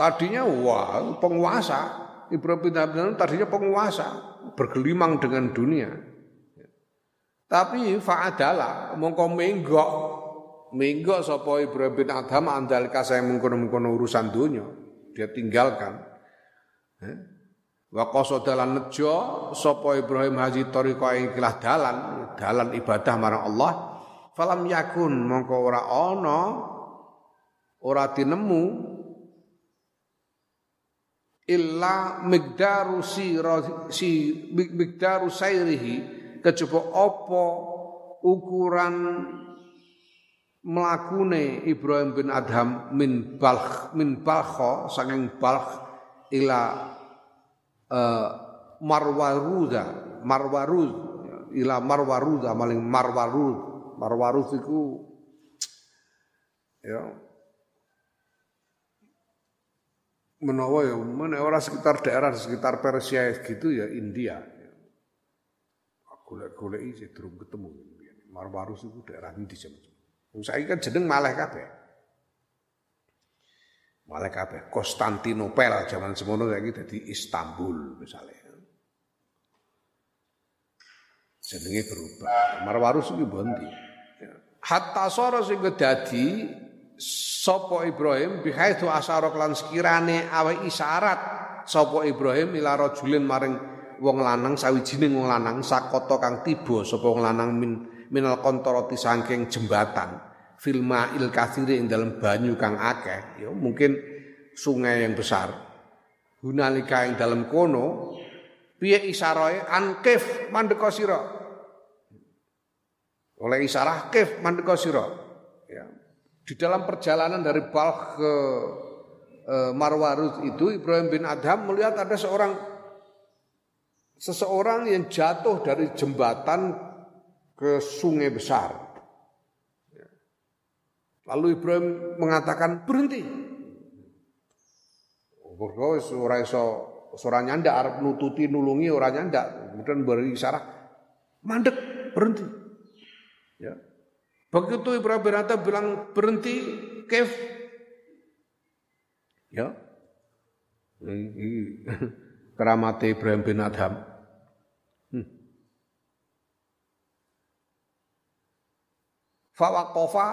Tadinya wah penguasa, Ibrahim bin Abi tadinya penguasa, bergelimang dengan dunia. Tapi fa'adala mongko menggok. Menggok sapa Ibrahim bin Adham andalika saya mengkono-mengkono urusan dunia, dia tinggalkan. Wa qasadalan nejo sapa Ibrahim haji tariqa ing dalan, dalan ibadah marang Allah. Falam yakun mongko ora ana ora dinemu illa migdaru si, si migdaru sairihi. Kejaba apa ukuran melakune Ibrahim bin Adham min balkh min balkha saking balkh ila uh, marwaruda marwarud ila marwaruda maling marwarud Marwarus itu ya menawa ya mana orang sekitar daerah sekitar Persia gitu ya India. Golek-golek iki durung ketemu. Marwarus itu daerah ini zaman. Saya kan jeneng Malih kabeh. Malih kabeh. Konstantinopel zaman semono saiki dadi Istanbul misalnya. Jenenge berubah. Marwarus iki bondi. Hatta sara sing dadi sapa Ibrahim bihaitsu asyara lan sekirane awe isyarat sapa Ibrahim ila rajulin maring wong lanang sawijining wong lanang sakota kang tiba sapa wong lanang min minal kontoroti saking jembatan. Filma il kathiri ing dalam banyu kang akeh ya mungkin sungai yang besar. Hunalika ing dalam kono piye isaroe ankif mandeka sira. Oleh isarah kif mandeka sira. Ya di dalam perjalanan dari Balkh ke e, itu Ibrahim bin Adham melihat ada seorang seseorang yang jatuh dari jembatan ke sungai besar. Lalu Ibrahim mengatakan berhenti. Mergo ora iso ora nyandak arep nututi nulungi ora nyandak. Kemudian beri isyarat mandek berhenti. Ya. Begitu Ibrahim Adham bilang berhenti, kef. Ya. Ini keramat Ibrahim bin Adham. Hmm. Fawaqafa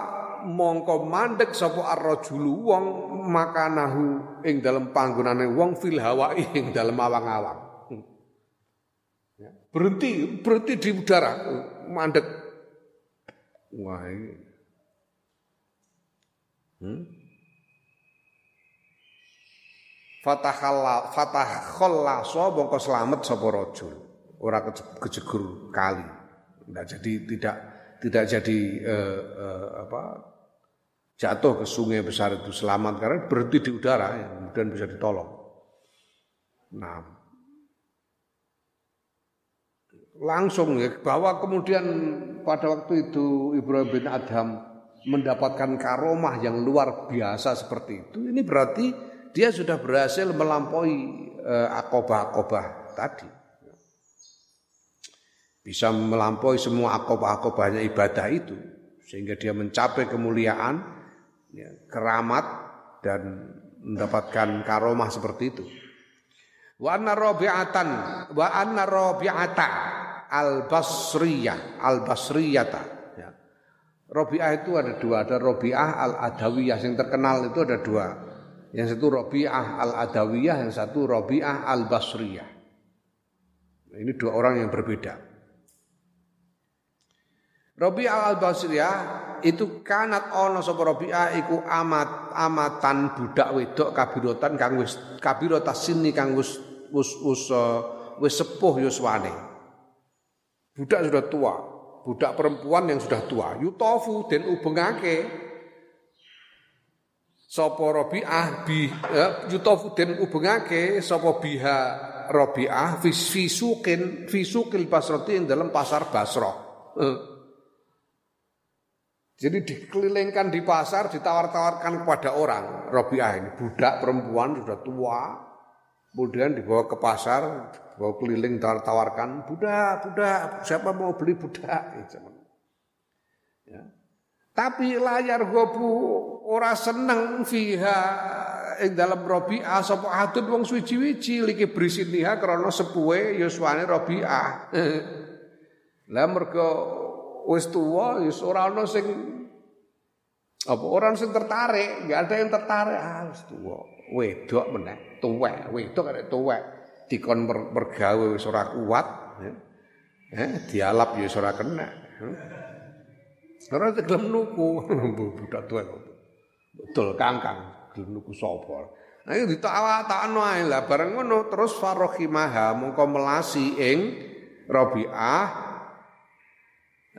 mongko mandek sapa ar-rajulu wong makanahu ing dalem panggonane wong fil hawa ing dalem awang-awang. Hmm. Ya. Berhenti, berhenti di udara, mandek Wah ini. Hmm? Fatahalla so mongko selamat sapa rajul. Ora kejegur kali. Tidak jadi tidak tidak jadi eh, eh, apa jatuh ke sungai besar itu selamat karena berhenti di udara ya, kemudian bisa ditolong. Nah, langsung ya bahwa kemudian pada waktu itu Ibrahim bin Adham mendapatkan karomah yang luar biasa seperti itu ini berarti dia sudah berhasil melampaui eh, akobah-akobah tadi. Bisa melampaui semua akobah-akobahnya ibadah itu sehingga dia mencapai kemuliaan ya, keramat dan mendapatkan karomah seperti itu. Wa anna rabi'atan wa anna rabi'ata al-Basriyah, al-Basriyata. Ya. Robi'ah itu ada dua, ada Robi'ah al-Adawiyah yang terkenal itu ada dua. Yang satu Robi'ah al-Adawiyah, yang satu Robi'ah al-Basriyah. Nah, ini dua orang yang berbeda. Robi'ah al-Basriyah itu kanat ono sapa Robi'ah iku amat amatan budak wedok kabirotan kang wis kabirota sini kang wis wis wis, wis sepuh yuswane. Budak sudah tua, budak perempuan yang sudah tua. Yutofu dan ubengake sapa Rabi'ah bi ya, yutofu den ubengake sapa biha Rabi'ah fisukin fisukil yang dalam pasar Basrah. Eh. Jadi dikelilingkan di pasar, ditawar-tawarkan kepada orang. Rabi'ah ini budak perempuan sudah tua, kemudian dibawa ke pasar, bawa keliling tawar-tawarkan budak, budak, siapa mau beli budak? Ya. Tapi layar gobu ora seneng fiha ing dalam Rabi'ah sapa adun wong suci-wici liki brisiniha krana sepuhe yuswane Rabi'ah. Lah mergo wis tuwa wis ora ana sing apa orang sing tertarik, enggak ada yang tertarik ah wis tuwa. Wedok meneh, tuwek, wedok arek tuwek dikon mergawe wis ora kuat. Eh, dialap ya ora kena. Ora gelem nuku budak tuwa. Betul kangkang gelem nuku sapa. Itu ditawa-takno ae lah bareng ngono terus farohimaha mongko melasi ing Rabi'ah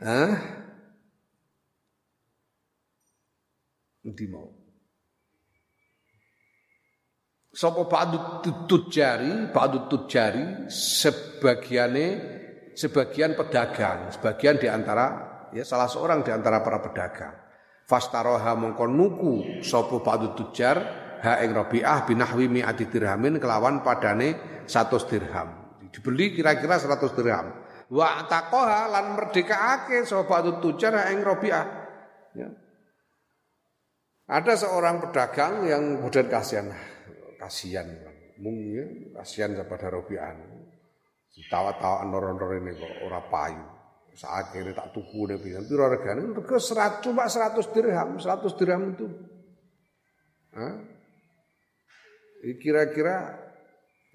eh Ndi mau Sapa ba'du tujari, ba'du tujari sebagiane sebagian pedagang, sebagian di antara ya salah seorang di antara para pedagang. Fastaroha mongko nuku sapa ba'du tujar ha ing Rabi'ah binahwi mi'ati dirhamin kelawan padane 100 dirham. Dibeli kira-kira 100 dirham. Wa taqaha lan merdekaake sapa tujar ha ing Rabi'ah. Ya. Ada seorang pedagang yang kemudian kasihan, kasihan, mung ya, kasihan kepada Rabi'ah. Tawa-tawa nor-nor ini kok ora payu. Akhirnya tak tuku deh pisan. Piro regane? Rego 100 cuma 100 dirham. 100 dirham itu. Hah? Kira-kira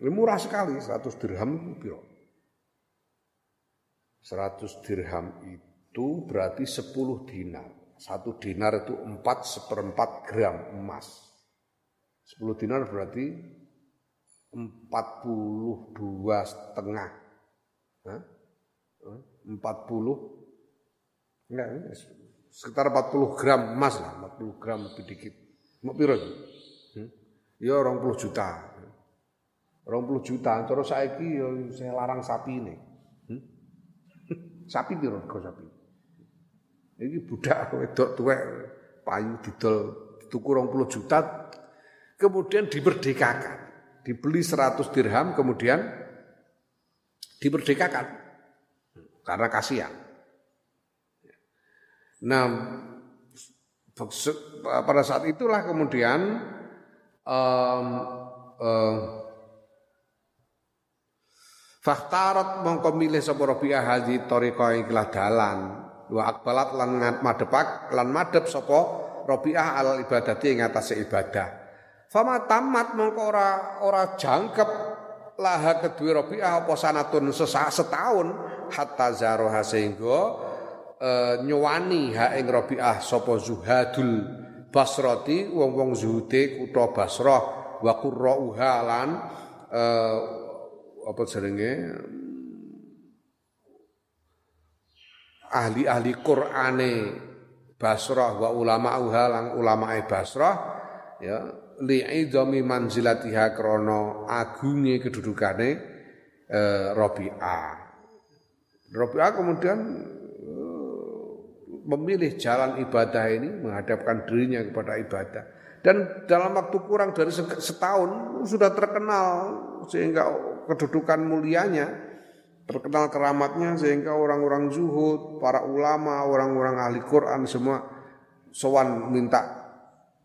murah sekali 100 dirham itu piro? 100 dirham itu berarti 10 dinar. Satu dinar itu 4 seperempat gram emas. 10 dinar berarti 42 setengah. Hah? 40 enggak sekitar 40 gram emas lah 40 gram lebih dikit mau piro hmm? ya 20 juta 20 juta terus saiki ya saya larang sapi ini hmm? sapi piro kok sapi ini budak wedok tuwek payu didol tuku 20 juta kemudian dimerdekakan dibeli 100 dirham kemudian dimerdekakan karena kasihan. Nah, pada saat itulah kemudian um, um, Faktarat mongko milih sapa Rabi'ah hadhi tariqa ikhlas dalan wa akbalat lan madepak lan madhep sapa Rabi'ah al ibadati ing atase ibadah. Fama tamat mongko ora ora jangkep laha kedua Rabi'ah apa sanatun setahun hatta zaroha sehingga e, nyuwani ha ing Rabi'ah sapa zuhadul basrati wong-wong zuhude kutha Basrah wa qurra'uha lan e, apa jenenge? Ahli-ahli Qur'ane Basrah wa ulama uha lan ulamae Basrah ya li'idhami manzilatiha krana agunge kedudukane eh, Rabi'ah. Rabi'ah kemudian eh, memilih jalan ibadah ini menghadapkan dirinya kepada ibadah dan dalam waktu kurang dari setahun sudah terkenal sehingga kedudukan mulianya terkenal keramatnya sehingga orang-orang zuhud, para ulama, orang-orang ahli Quran semua sowan minta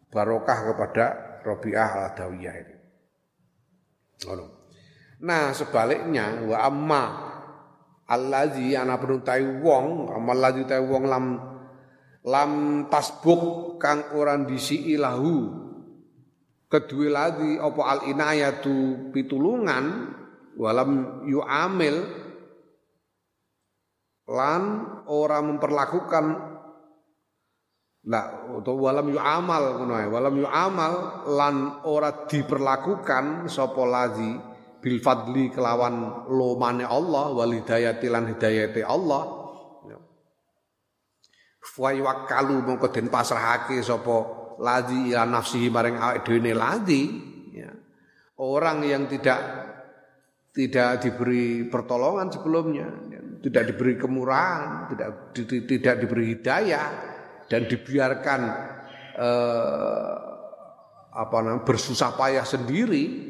barokah kepada Robiah al-Adawiyah ini. Nah sebaliknya wa amma allazi ana penuntai wong amal ladzi tai wong lam lam tasbuk kang ora disi ilahu kedua lagi apa al inayatu pitulungan walam yu'amil lan ora memperlakukan Nah, atau walam yu amal ngono. Walam yu amal lan ora diperlakukan sapa lazi bil fadli kelawan lomane Allah wal hidayati lan hidayate Allah. Ya. Fa wakalu mongko den pasrahake sapa lazi ila nafsihi maring awake dhewe lazi ya. Orang yang tidak tidak diberi pertolongan sebelumnya, ya. tidak diberi kemurahan, tidak tidak diberi hidayah, dan dibiarkan eh, apa namanya bersusah payah sendiri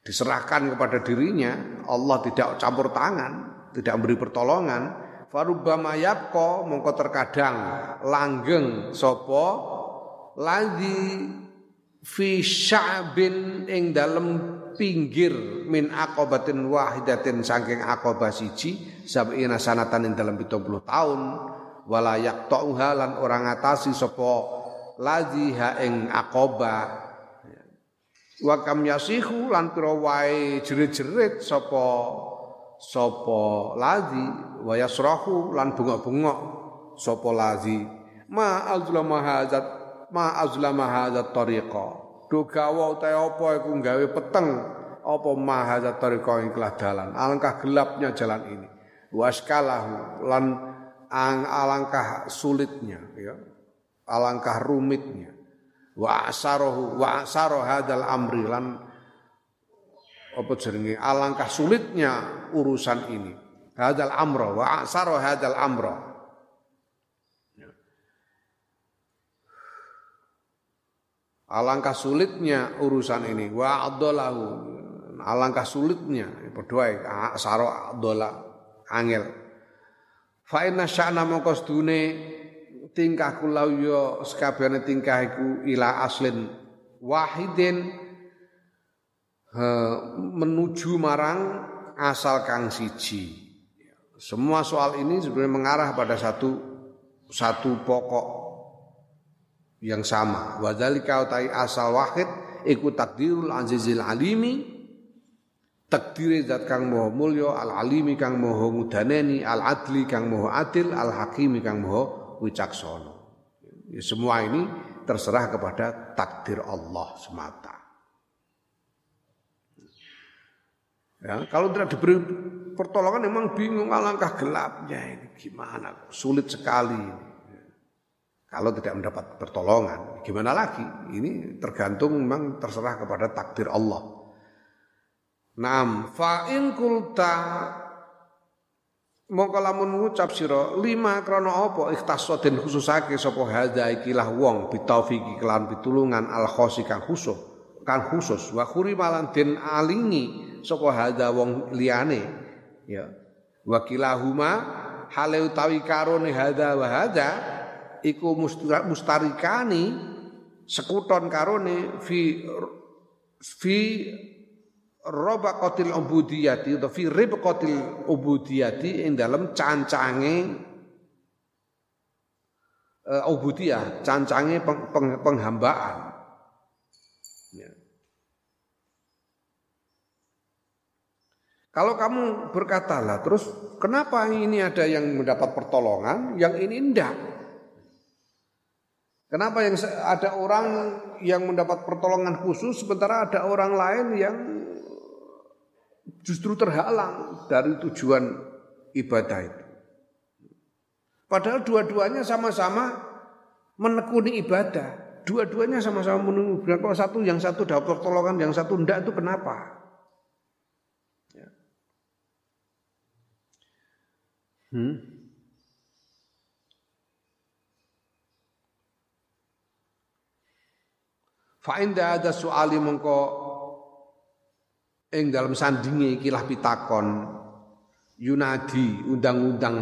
diserahkan kepada dirinya Allah tidak campur tangan tidak memberi pertolongan. Farubbama yabqa mongko terkadang langgeng sopo lagi fi sya'bin ing dalem pinggir min aqabatin wahidatin saking aqabah siji sab'ina sanatan ing dalem 70 tahun wala yaqta'uha lan ora ngatasi sapa ladzi ha ing aqaba. Wa kam yasihu lan pira wae jerit-jerit sapa sapa ladzi wa yasrahu lan bengok-bengok sapa ladzi ma azlama hadzat ma azlama hadzat tariqa. Do gawa utahe apa iku gawe peteng apa ma hadzat tariqa ing dalan. Alangkah gelapnya jalan ini. Waskalahu lan alangkah sulitnya ya alangkah rumitnya wa asarohu wa asaro hadal amri lan apa jenenge alangkah sulitnya urusan ini hadal amro wa asaro hadal amro Alangkah sulitnya urusan ini. Wa adolahu. Alangkah sulitnya. Berdoa saro adola angel. Fa inna sya'na mongko sedune tingkah kula yo sekabehane tingkah iku ila aslin wahidin menuju marang asal kang siji. Semua soal ini sebenarnya mengarah pada satu satu pokok yang sama. Wadzalika utai asal wahid iku takdirul azizil alimi takdire zat kang moho mulya al alimi kang moho ngudaneni al adli kang moho adil al hakimi kang moho wicaksana. Ya, semua ini terserah kepada takdir Allah semata. Ya, kalau tidak diberi pertolongan memang bingung alangkah gelapnya ini gimana sulit sekali. Kalau tidak mendapat pertolongan, gimana lagi? Ini tergantung memang terserah kepada takdir Allah. Naam, fa in kulta mongko lamun ngucap sira lima krana apa? Ikhtasso khususake sapa hadza ikilah wong bitaufiqi kelan pitulungan al khosi kang khusus kang khusus. Wa khuri malan den alingi sapa hadza wong liyane. Ya. Wa kilahuma hale utawi karone hadza wa hadza iku mustarikani sekuton karone fi fi robaqatil ubudiyati atau fi ribqatil ubudiyati ing dalam cancange uh, ubudiyah, cancange peng, peng, penghambaan. Ya. Kalau kamu berkata lah, terus kenapa ini ada yang mendapat pertolongan, yang ini enggak? Kenapa yang ada orang yang mendapat pertolongan khusus sementara ada orang lain yang justru terhalang dari tujuan ibadah itu. Padahal dua-duanya sama-sama menekuni ibadah. Dua-duanya sama-sama menunggu. Kalau satu yang satu dapat pertolongan, yang satu enggak itu kenapa? Ya. Hmm. Fa'inda ada soali mengko ing dalam sandinge ikilah pitakon. Yunadi undang-undang.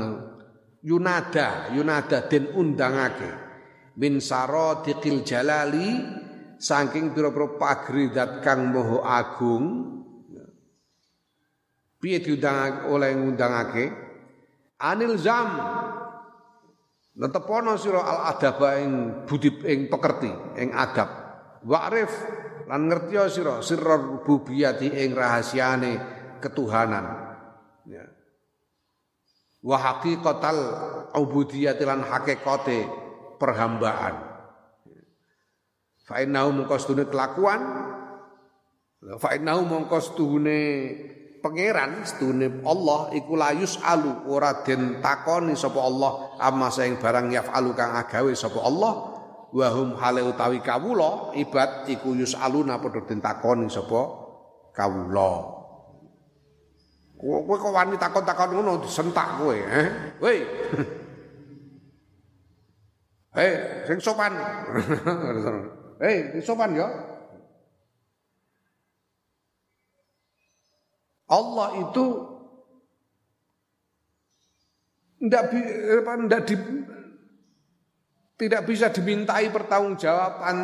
Yunada yunada den undangake. Min saradiqil jalali saking pira-pira pagri dat kang moho agung. Piye diundang oleh ngundangake? Anil zam. Netepono sira al adaba ing budi ing pekerti ing adab. Wa'rif lan ngerti sira sirra rububiyati ing rahasiane ketuhanan. Ya. Wa haqiqatal ubudiyati lan hakikate perhambaan. Fa innahu mongko kelakuan fa innahu mongko pangeran sedune Allah iku layus alu ora den takoni sapa Allah amma sing barang yafalu kang agawe sapa Allah wahum hale utawi kawula ibad iku yusaluna padha den takoni sapa kawula kowe kok wani takon-takon ngono disentak kowe eh woi Hei, sing sopan. Hei, sing sopan ya. Allah itu ndak ndak di tidak bisa dimintai pertanggungjawaban,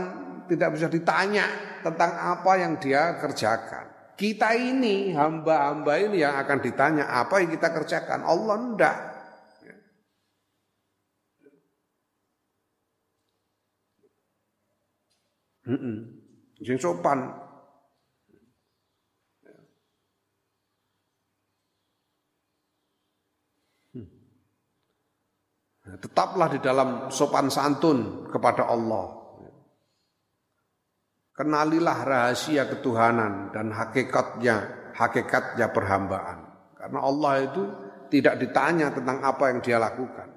tidak bisa ditanya tentang apa yang dia kerjakan. Kita ini hamba-hamba ini yang akan ditanya apa yang kita kerjakan. Allah enggak. Mm -mm. sopan. Tetaplah di dalam sopan santun kepada Allah. Kenalilah rahasia ketuhanan dan hakikatnya, hakikatnya perhambaan. Karena Allah itu tidak ditanya tentang apa yang dia lakukan.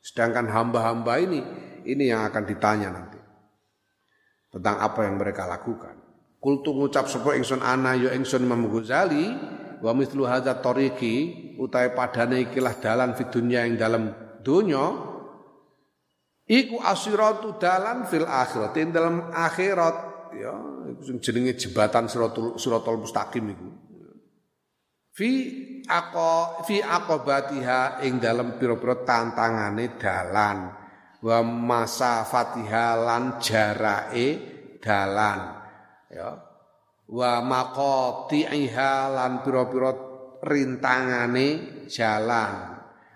Sedangkan hamba-hamba ini, ini yang akan ditanya nanti. Tentang apa yang mereka lakukan. Kultu ngucap sepo ingsun ana yo ingsun Imam Ghazali wa mithlu hadza tariqi utahe padane ikilah dalan fi dunya ing dalam dunya iku asiratu dalan fil akhirat. Ing dalam akhirat ya iku jenenge jembatan siratul siratul mustaqim iku. Fi ako fi aqobatiha ing dalam pira-pira tantangane dalan. Wa masa fatiha lan jarake dalan. Ya. Wa maqati'iha lan pira-pira rintangane jalan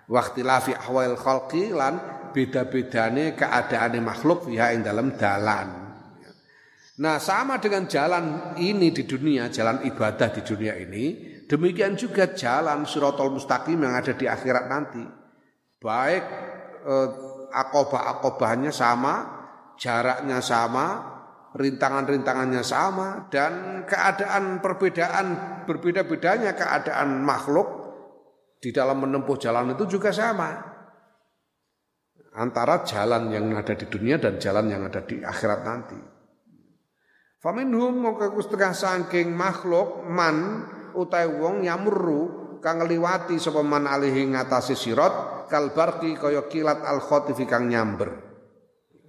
waktilafi ahwal khalqi lan beda-bedane keadaane makhluk fiha ing dalam dalan. Nah, sama dengan jalan ini di dunia, jalan ibadah di dunia ini, demikian juga jalan Suratul Mustaqim yang ada di akhirat nanti. Baik eh, akobah-akobahnya sama, jaraknya sama, rintangan-rintangannya sama dan keadaan perbedaan berbeda-bedanya keadaan makhluk di dalam menempuh jalan itu juga sama. Antara jalan yang ada di dunia dan jalan yang ada di akhirat nanti. Faminhum mongko setengah saking makhluk man utai wong yamurru kang ngliwati sapa man alihi ngatasi sirat kal barqi kaya kilat al khotifi kang nyamber.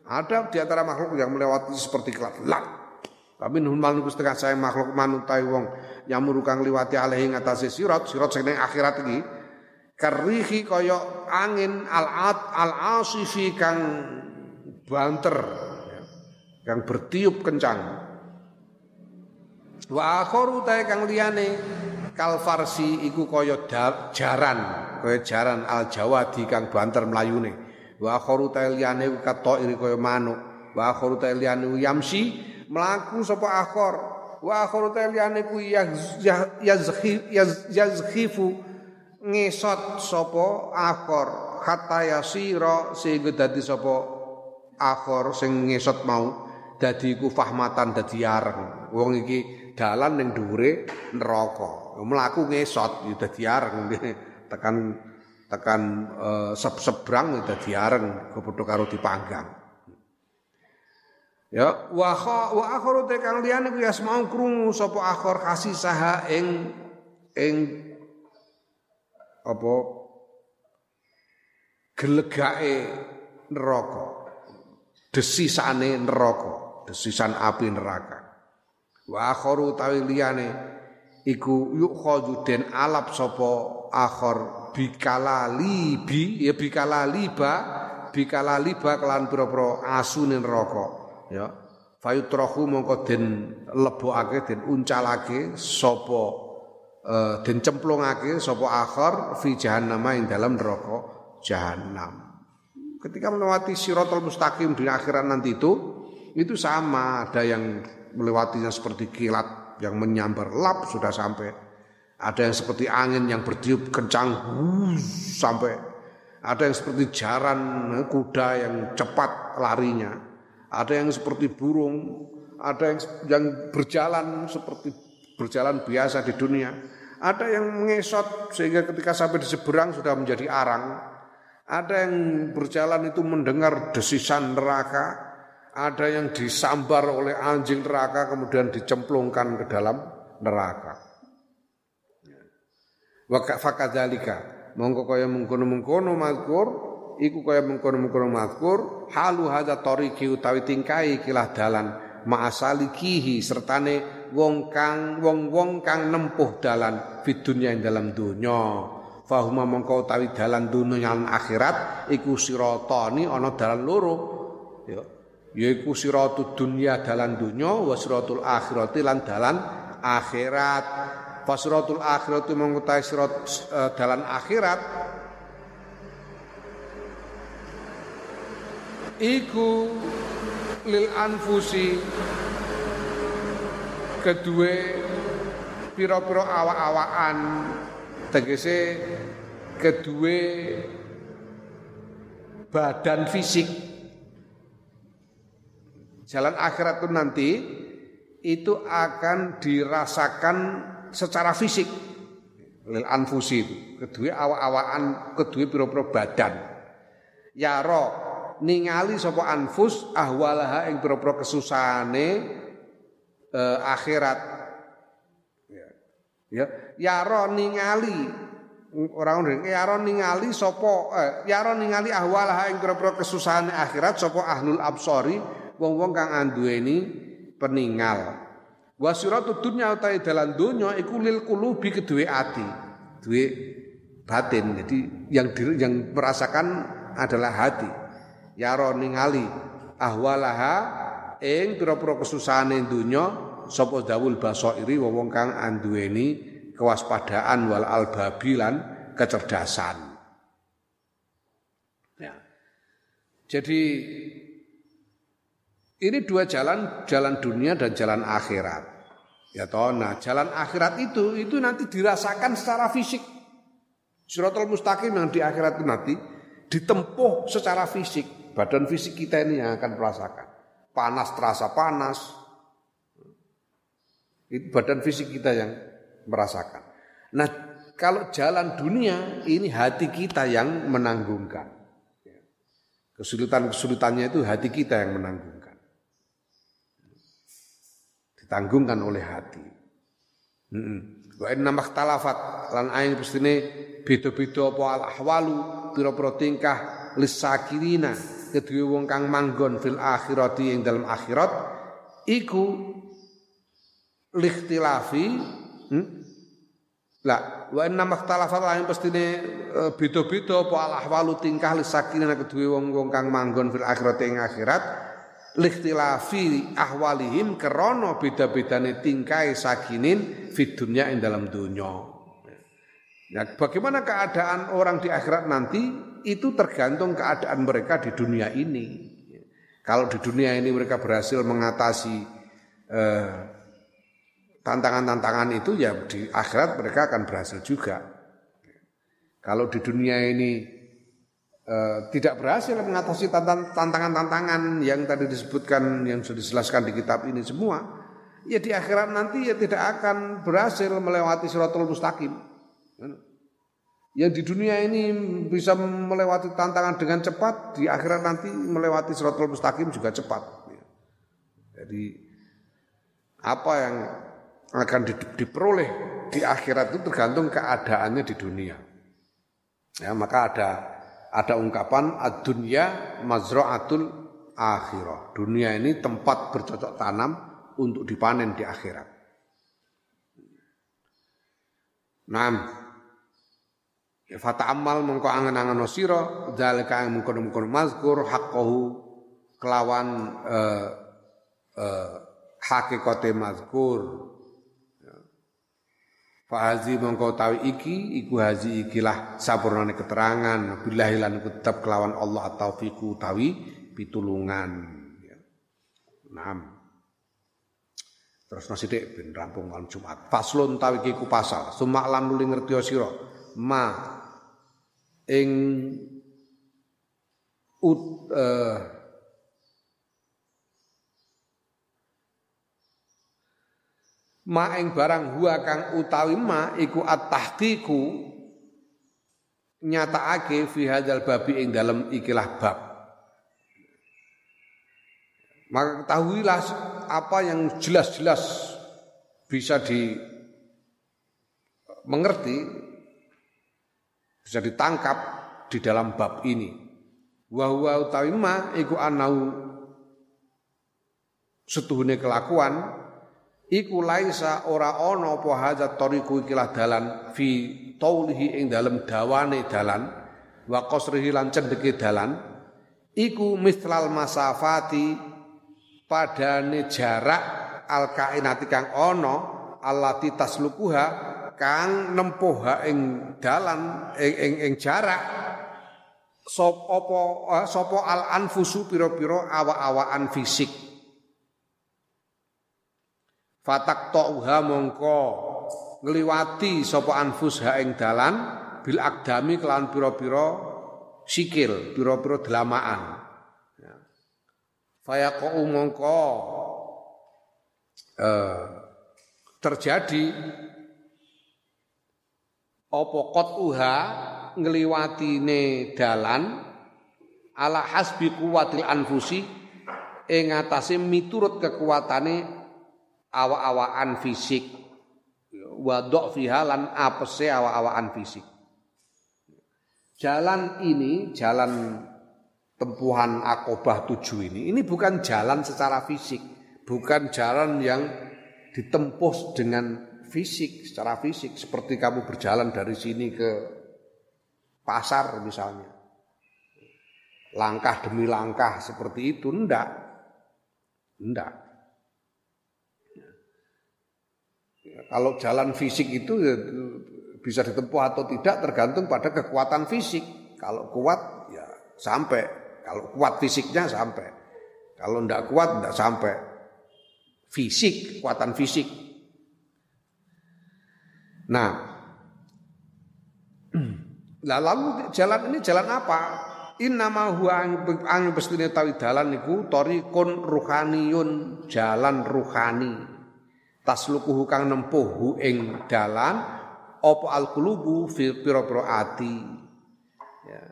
Ada di antara makhluk yang melewati seperti kilat. Lak. Kami nuhun malu setengah makhluk man utai wong yamurru kang liwati alihi ngatasi sirat sing akhirat iki karihi kaya angin al-at al-asifi kang banter ya, kang bertiup kencang. Wa akharu tae kang liyane kal farsi iku kaya jaran kaya jaran al jawadi kang banter mlayune. Wa akharu tae liyane kato iri kaya manuk. Wa akharu tae liyane yamsi mlaku sapa akhor. Wa akharu tae liyane ku yazkhifu ngesot sapa akhor. Hatta yasira sehingga dadi sapa akhor sing ngesot mau dadi iku fahmatan dadi areng. Wong iki dalan ning dhuwure neraka. Mlaku ngesot ya dadi areng. Tekan tekan uh, sebrang ya dadi areng. Padha karo dipanggang. Ya wa wa akhiru te kang liyane ku yasmau krungu sapa akhor kasih saha ing ing apa gelegake neraka. Desisane neraka desisan api neraka. Wa akharu tawi liyane iku yukhadhu den alap sapa akhir bikala libi ya bikala liba bikala liba kelan pira-pira asune neraka ya. Fayutrahu mongko den lebokake den uncalake sapa uh, den cemplungake sapa akhir fi jahannam ing dalam neraka jahanam. Ketika melewati siratal mustaqim di akhirat nanti itu itu sama ada yang melewatinya seperti kilat yang menyambar lap sudah sampai ada yang seperti angin yang bertiup kencang hus, sampai ada yang seperti jaran eh, kuda yang cepat larinya ada yang seperti burung ada yang yang berjalan seperti berjalan biasa di dunia. Ada yang mengesot sehingga ketika sampai di seberang sudah menjadi arang. Ada yang berjalan itu mendengar desisan neraka. Ada yang disambar oleh anjing neraka kemudian dicemplungkan ke dalam neraka. Wa fakadzalika mongko kaya mengkono-mengkono mazkur iku kaya mengkono-mengkono mazkur halu hadza tariqi utawi tingkai kilah dalan ma'asalikihi sertane wong kang wong-wong kang nempuh dalan fid dunya ing dalam donya. Fahuma mongko utawi dalan dunya lan akhirat iku siratani ana dalan loro. Ya yaiku siratud dunya dalan dunya wa siratul akhirati lan dalan akhirat. Fasratul akhirat mongko sirat uh, dalan akhirat. Iku lil anfusi kedua pira-pira awak-awakan. Tegese kedua badan fisik. Jalan akhirat itu nanti itu akan dirasakan secara fisik. Lil anfusi itu. Kedua awak-awakan kedua pira-pira badan. Ya roh ningali sapa anfus ahwalaha ing pira-pira kesusahane eh, akhirat ya ya yaro ningali orang orang yaro ningali sopo eh, yaro ningali ahwalah ing pira-pira kesusahan akhirat sopo ahlul absori wong-wong kang anduweni peninggal. Wasiratu dunya utawi dalan donya iku lil kulubi kedue ati, duwe batin. Jadi yang diri, yang merasakan adalah hati. Yaro ningali ahwalaha ing pira-pira kesusahane donya sapa dawul basairi wong kang anduweni kewaspadaan wal albabilan kecerdasan. Ya. Jadi ini dua jalan, jalan dunia dan jalan akhirat. Ya toh, nah jalan akhirat itu itu nanti dirasakan secara fisik. Suratul mustaqim yang di akhirat itu nanti ditempuh secara fisik. Badan fisik kita ini yang akan merasakan. Panas terasa panas. Itu badan fisik kita yang merasakan. Nah, kalau jalan dunia ini hati kita yang menanggungkan. Kesulitan-kesulitannya itu hati kita yang menanggungkan. Ditanggungkan oleh hati. Wa inna makhtalafat lan aing pestine beda-beda apa al ahwalu pira-pira tingkah lisakirina kedue wong kang manggon fil akhirati ing dalam akhirat iku likhtilafi hmm? lah wa inna makhtalafat pestine e, beda-beda apa al ahwalu tingkah lisakirina kedue wong-wong kang manggon fil akhirati ing akhirat likhtilafi ahwalihim kerono beda-bedane tingkai sakinin fid dunya ing dalam dunya. Ya, bagaimana keadaan orang di akhirat nanti itu tergantung keadaan mereka di dunia ini. Kalau di dunia ini mereka berhasil mengatasi eh, tantangan-tantangan itu ya di akhirat mereka akan berhasil juga. Kalau di dunia ini Eh, tidak berhasil mengatasi tantangan-tantangan yang tadi disebutkan yang sudah dijelaskan di kitab ini semua, ya di akhirat nanti ya tidak akan berhasil melewati suratul mustaqim. Yang di dunia ini bisa melewati tantangan dengan cepat, di akhirat nanti melewati suratul mustaqim juga cepat. Jadi apa yang akan diperoleh di akhirat itu tergantung keadaannya di dunia. Ya, maka ada ada ungkapan ad-dunya mazra'atul akhirah. Dunia ini tempat bercocok tanam untuk dipanen di akhirat. Naam. Ya fata amal mengko angen-angen sira zalika mengkono-mengkono mazkur haqqahu kelawan eh, eh, hakikate mazkur Fahazi mongko tawi iki iku hazi ikilah sampurnane keterangan billahi lan tetap kelawan Allah taufiku tawi pitulungan. Ya. Naam. Terus nasi dek ben rampung malam Jumat. Faslun tawi ku pasal. Sumak lan nuli ngerti sira ma ing ut uh, ma ing barang huwa kang utawi ma iku at-tahqiqu nyatakake fi hadzal babi ing dalam ikilah bab. Maka ketahuilah apa yang jelas-jelas bisa di mengerti bisa ditangkap di dalam bab ini. Wa huwa utawi ma iku anau setuhune kelakuan iku laisa ora ana apa hadzat tariqu ikilah dalan fi taulihi ing dalem dawane dalan wa qasrihi lan cendeke dalan iku mislal masafati padane jarak al kainati kang ana allati taslukuha kang nempuh ing dalan ing ing, ing jarak. Sop apa eh, sapa al anfusu pira-pira awa-awaan fisik. Fatak ta'uha mongko ngliwati sapa anfus ha ing dalan bil akdami kelawan pira-pira sikil pira-pira delamaan. Ya. fayaqau mongko eh, terjadi apa qatuha ngliwatine dalan? Ala hasbi kuwatil anfusi ing atase miturut kekuatane awa-awaan fisik. Wa fiha lan apese awa-awaan fisik. Jalan ini, jalan tempuhan akobah tujuh ini, ini bukan jalan secara fisik, bukan jalan yang ditempuh dengan fisik, secara fisik seperti kamu berjalan dari sini ke pasar misalnya. Langkah demi langkah seperti itu enggak. Enggak. Kalau jalan fisik itu ya, bisa ditempuh atau tidak tergantung pada kekuatan fisik. Kalau kuat ya sampai, kalau kuat fisiknya sampai. Kalau enggak kuat enggak sampai. Fisik, kekuatan fisik. Nah, lalu jalan ini jalan apa? Innama huwa ang bestine tawi dalan niku tariqun ruhaniyun, jalan ruhani. Taslukuhu kang nempuh ing dalan apa al-qulubu. Ya.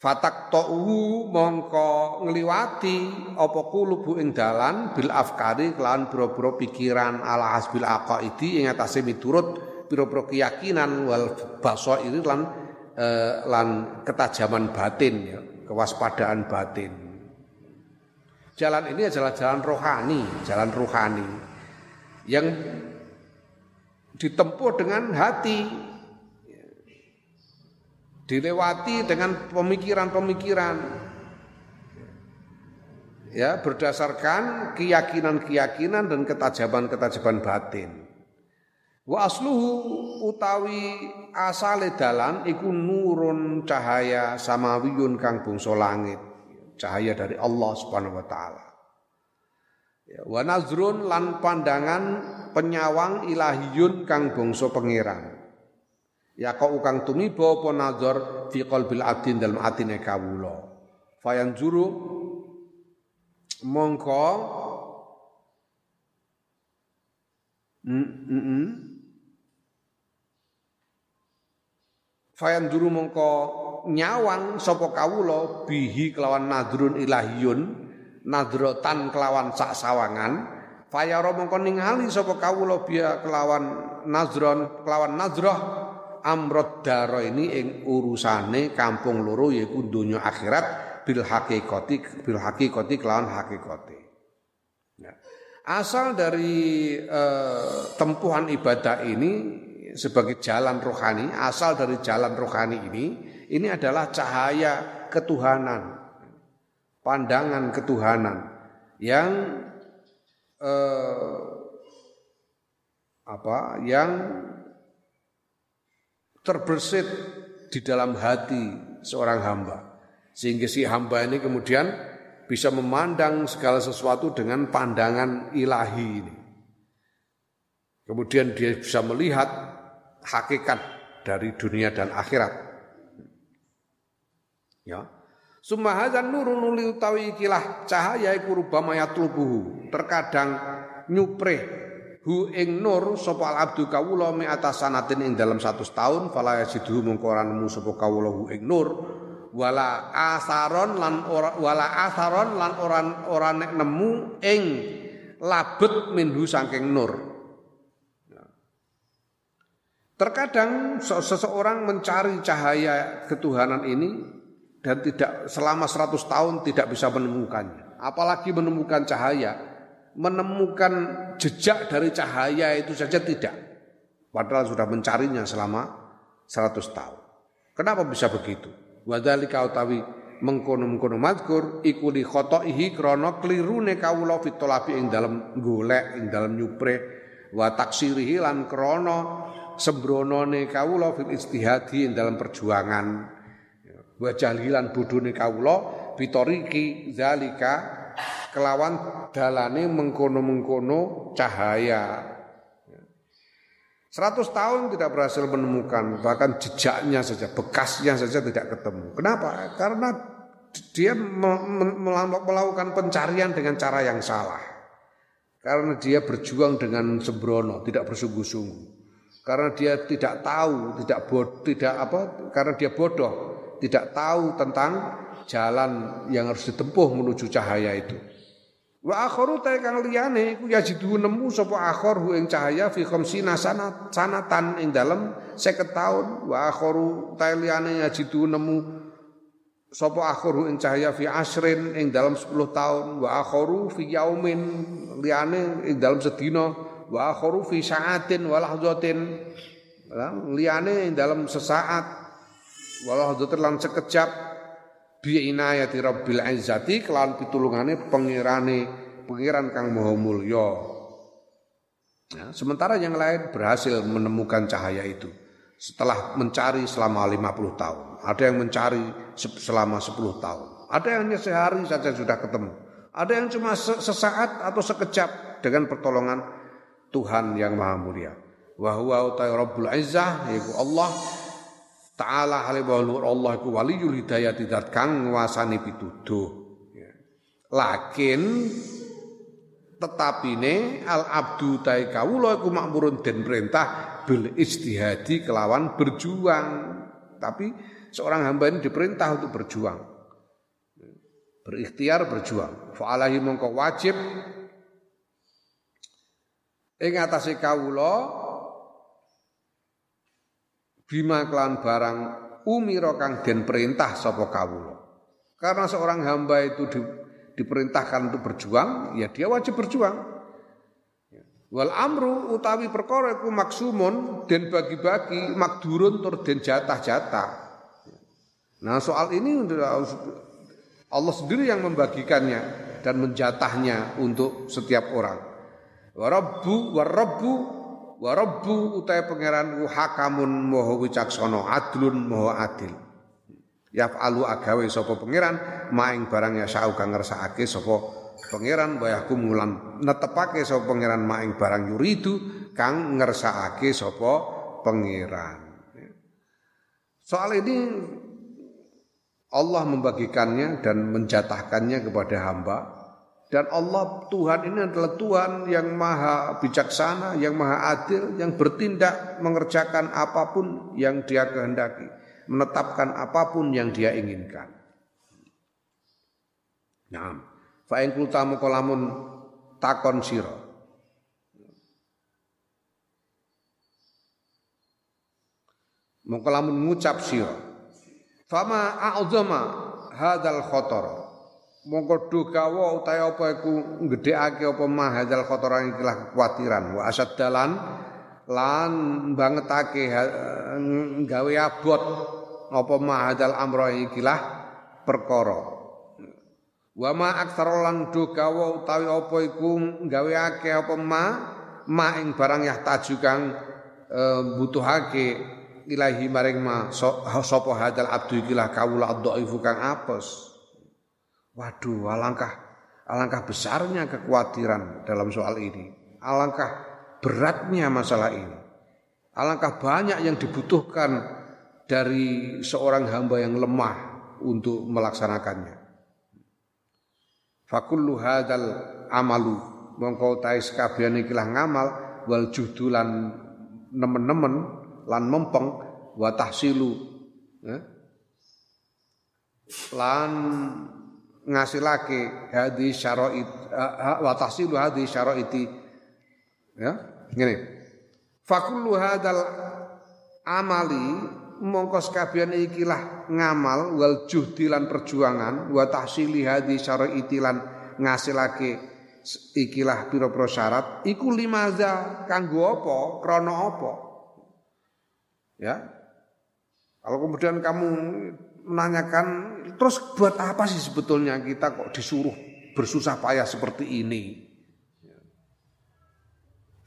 Fatak ta'u mongko ngliwati apa kulubu ing dalan bil afkari kelan boro-boro pikiran ala hasbil aqaidi ing atase miturut pira-pira keyakinan wal basairi lan eh, lan ketajaman batin ya, kewaspadaan batin. Jalan ini adalah jalan rohani, jalan rohani yang ditempuh dengan hati, dilewati dengan pemikiran-pemikiran ya berdasarkan keyakinan-keyakinan dan ketajaman-ketajaman batin. Wa asluhu utawi asale dalan iku nurun cahaya samawiyun kang bungso langit. Cahaya dari Allah Subhanahu wa taala. Ya, wa nazrun lan pandangan penyawang ilahiyun kang bungso pangeran ya kau ukang tumiba apa nazar fi qalbil abdin dalam atine kawula? Fayan juru mongko. Mm, mm, mm. fayan juru mongko nyawang sapa kawula bihi kelawan nadrun ilahiyun nadrotan kelawan sak sawangan. Fayara mongko ningali sapa kawula biya kelawan nazron kelawan nazroh amrod daro ini ing urusane kampung loro yaiku donya akhirat bil hakikati bil hakikati kelawan hakikati. Ya. Asal dari eh, tempuhan ibadah ini sebagai jalan rohani, asal dari jalan rohani ini, ini adalah cahaya ketuhanan, pandangan ketuhanan yang eh, apa? Yang terbersit di dalam hati seorang hamba. Sehingga si hamba ini kemudian bisa memandang segala sesuatu dengan pandangan ilahi ini. Kemudian dia bisa melihat hakikat dari dunia dan akhirat. Ya. Summa hadzan nurun utawi ikilah cahaya iku rubama yatlubuhu. Terkadang nyupreh hu ing nur sapa al abdu kawula mi atas sanatin ing dalam satu tahun fala yasidu mungko ora sapa kawula hu ing nur. Wala asaron lan ora wala asaron lan ora ora nek nemu ing labet minhu saking nur. Terkadang seseorang mencari cahaya ketuhanan ini dan tidak selama 100 tahun tidak bisa menemukannya. Apalagi menemukan cahaya menemukan jejak dari cahaya itu saja tidak. Padahal sudah mencarinya selama 100 tahun. Kenapa bisa begitu? Wadzalika utawi mengkono-mengkono madkur iku li khotoihi krana klirune kawula fitolabi ing dalem golek ing dalem nyupre wa taksirihi lan krana sembronone kawula fil istihadi ing dalam perjuangan wa jahlilan bodhone kawula bitoriki zalika kelawan dalane mengkono-mengkono cahaya. 100 tahun tidak berhasil menemukan, bahkan jejaknya saja, bekasnya saja tidak ketemu. Kenapa? Karena dia melakukan pencarian dengan cara yang salah. Karena dia berjuang dengan sembrono, tidak bersungguh-sungguh. Karena dia tidak tahu, tidak bod, tidak apa? Karena dia bodoh, tidak tahu tentang jalan yang harus ditempuh menuju cahaya itu. Wa akharu ta kang liyane iku yajidu nemu sapa akhar hu ing cahaya fi khamsina sanat sanatan ing dalem 50 taun. Wa akharu ta liyane yajidu nemu sapa akhiru ing cahaya fi asrin ing dalam 10 tahun wa akhiru fi yaumin liyane ing dalam sedina. Wa akhiru fi sa'atin wa lahzatin. Liyane ing dalam sesaat. Wa lahzatin lan sekejap bi inayati rabbil izzati kelawan pitulungane pengirane pengiran kang maha mulya ya, sementara yang lain berhasil menemukan cahaya itu setelah mencari selama 50 tahun ada yang mencari selama 10 tahun. Ada yang hanya sehari saja sudah ketemu. Ada yang cuma sesaat atau sekejap dengan pertolongan Tuhan yang Maha Mulia. Wa huwa Rabbul Izzah yaitu Allah Ta'ala halibahulur Allah iku waliyul hidayah tidak kang nguasani pituduh. Ya. Lakin tetapine al abdu tai kawula iku makmurun den perintah bil istihadi kelawan berjuang. Tapi seorang hamba ini diperintah untuk berjuang. Berikhtiar berjuang. Fa'alahi mongko wajib ing atase kawula bima klan barang umira kang den perintah sapa kawula. Karena seorang hamba itu di, diperintahkan untuk berjuang, ya dia wajib berjuang. Wal amru utawi perkara iku den bagi-bagi makdurun tur den jatah-jatah. Nah soal ini Allah sendiri yang membagikannya dan menjatahnya untuk setiap orang. Warabbu warabbu warabbu utai pangeran hakamun moho wicaksana adlun moho adil. Yaf'alu agawe sapa pangeran maing barang ya sau kang ngersakake sapa pangeran bayahku mulan netepake sapa pangeran maing barang yuridu kang ngersakake sapa pangeran. Soal ini Allah membagikannya dan menjatahkannya kepada hamba dan Allah Tuhan ini adalah Tuhan yang maha bijaksana, yang maha adil, yang bertindak mengerjakan apa pun yang dia kehendaki, menetapkan apa pun yang dia inginkan. Nah, fa'in kultamu kolamun takon siro. Mengkolamun ngucap siro. Fama a'zama hadzal khotor. Mongko dukawa utawa apa iku gedhekake apa mah hadzal khotor ikilah kekhawatiran wa asaddalan lan bangetake gawe abot apa mah hadzal amra ikilah perkara. Wa ma aktsara lan dukawa utawi apa iku gawe akeh apa ma ma ing barang yah tajukang e, butuhake ilahi maring ma sapa hadal abdu ikilah kawula dhaifu kang apes. Waduh, alangkah alangkah besarnya kekhawatiran dalam soal ini. Alangkah beratnya masalah ini. Alangkah banyak yang dibutuhkan dari seorang hamba yang lemah untuk melaksanakannya. Fakullu hadal amalu mongko tais kabehane ikilah ngamal wal juhdulan nemen-nemen lan mempeng wa tahsilu ya. lan ngasilake hadhi syara'it wa tahsilu hadhi syara'iti ya ngene. Fakullu hadal amali mongko sekabehane ikilah ngamal wal juhdi lan perjuangan wa tahsili hadhi ngasilake ikilah pira-pira syarat. Iku limaza kanggo apa krana apa? Ya. Kalau kemudian kamu menanyakan terus buat apa sih sebetulnya kita kok disuruh bersusah payah seperti ini?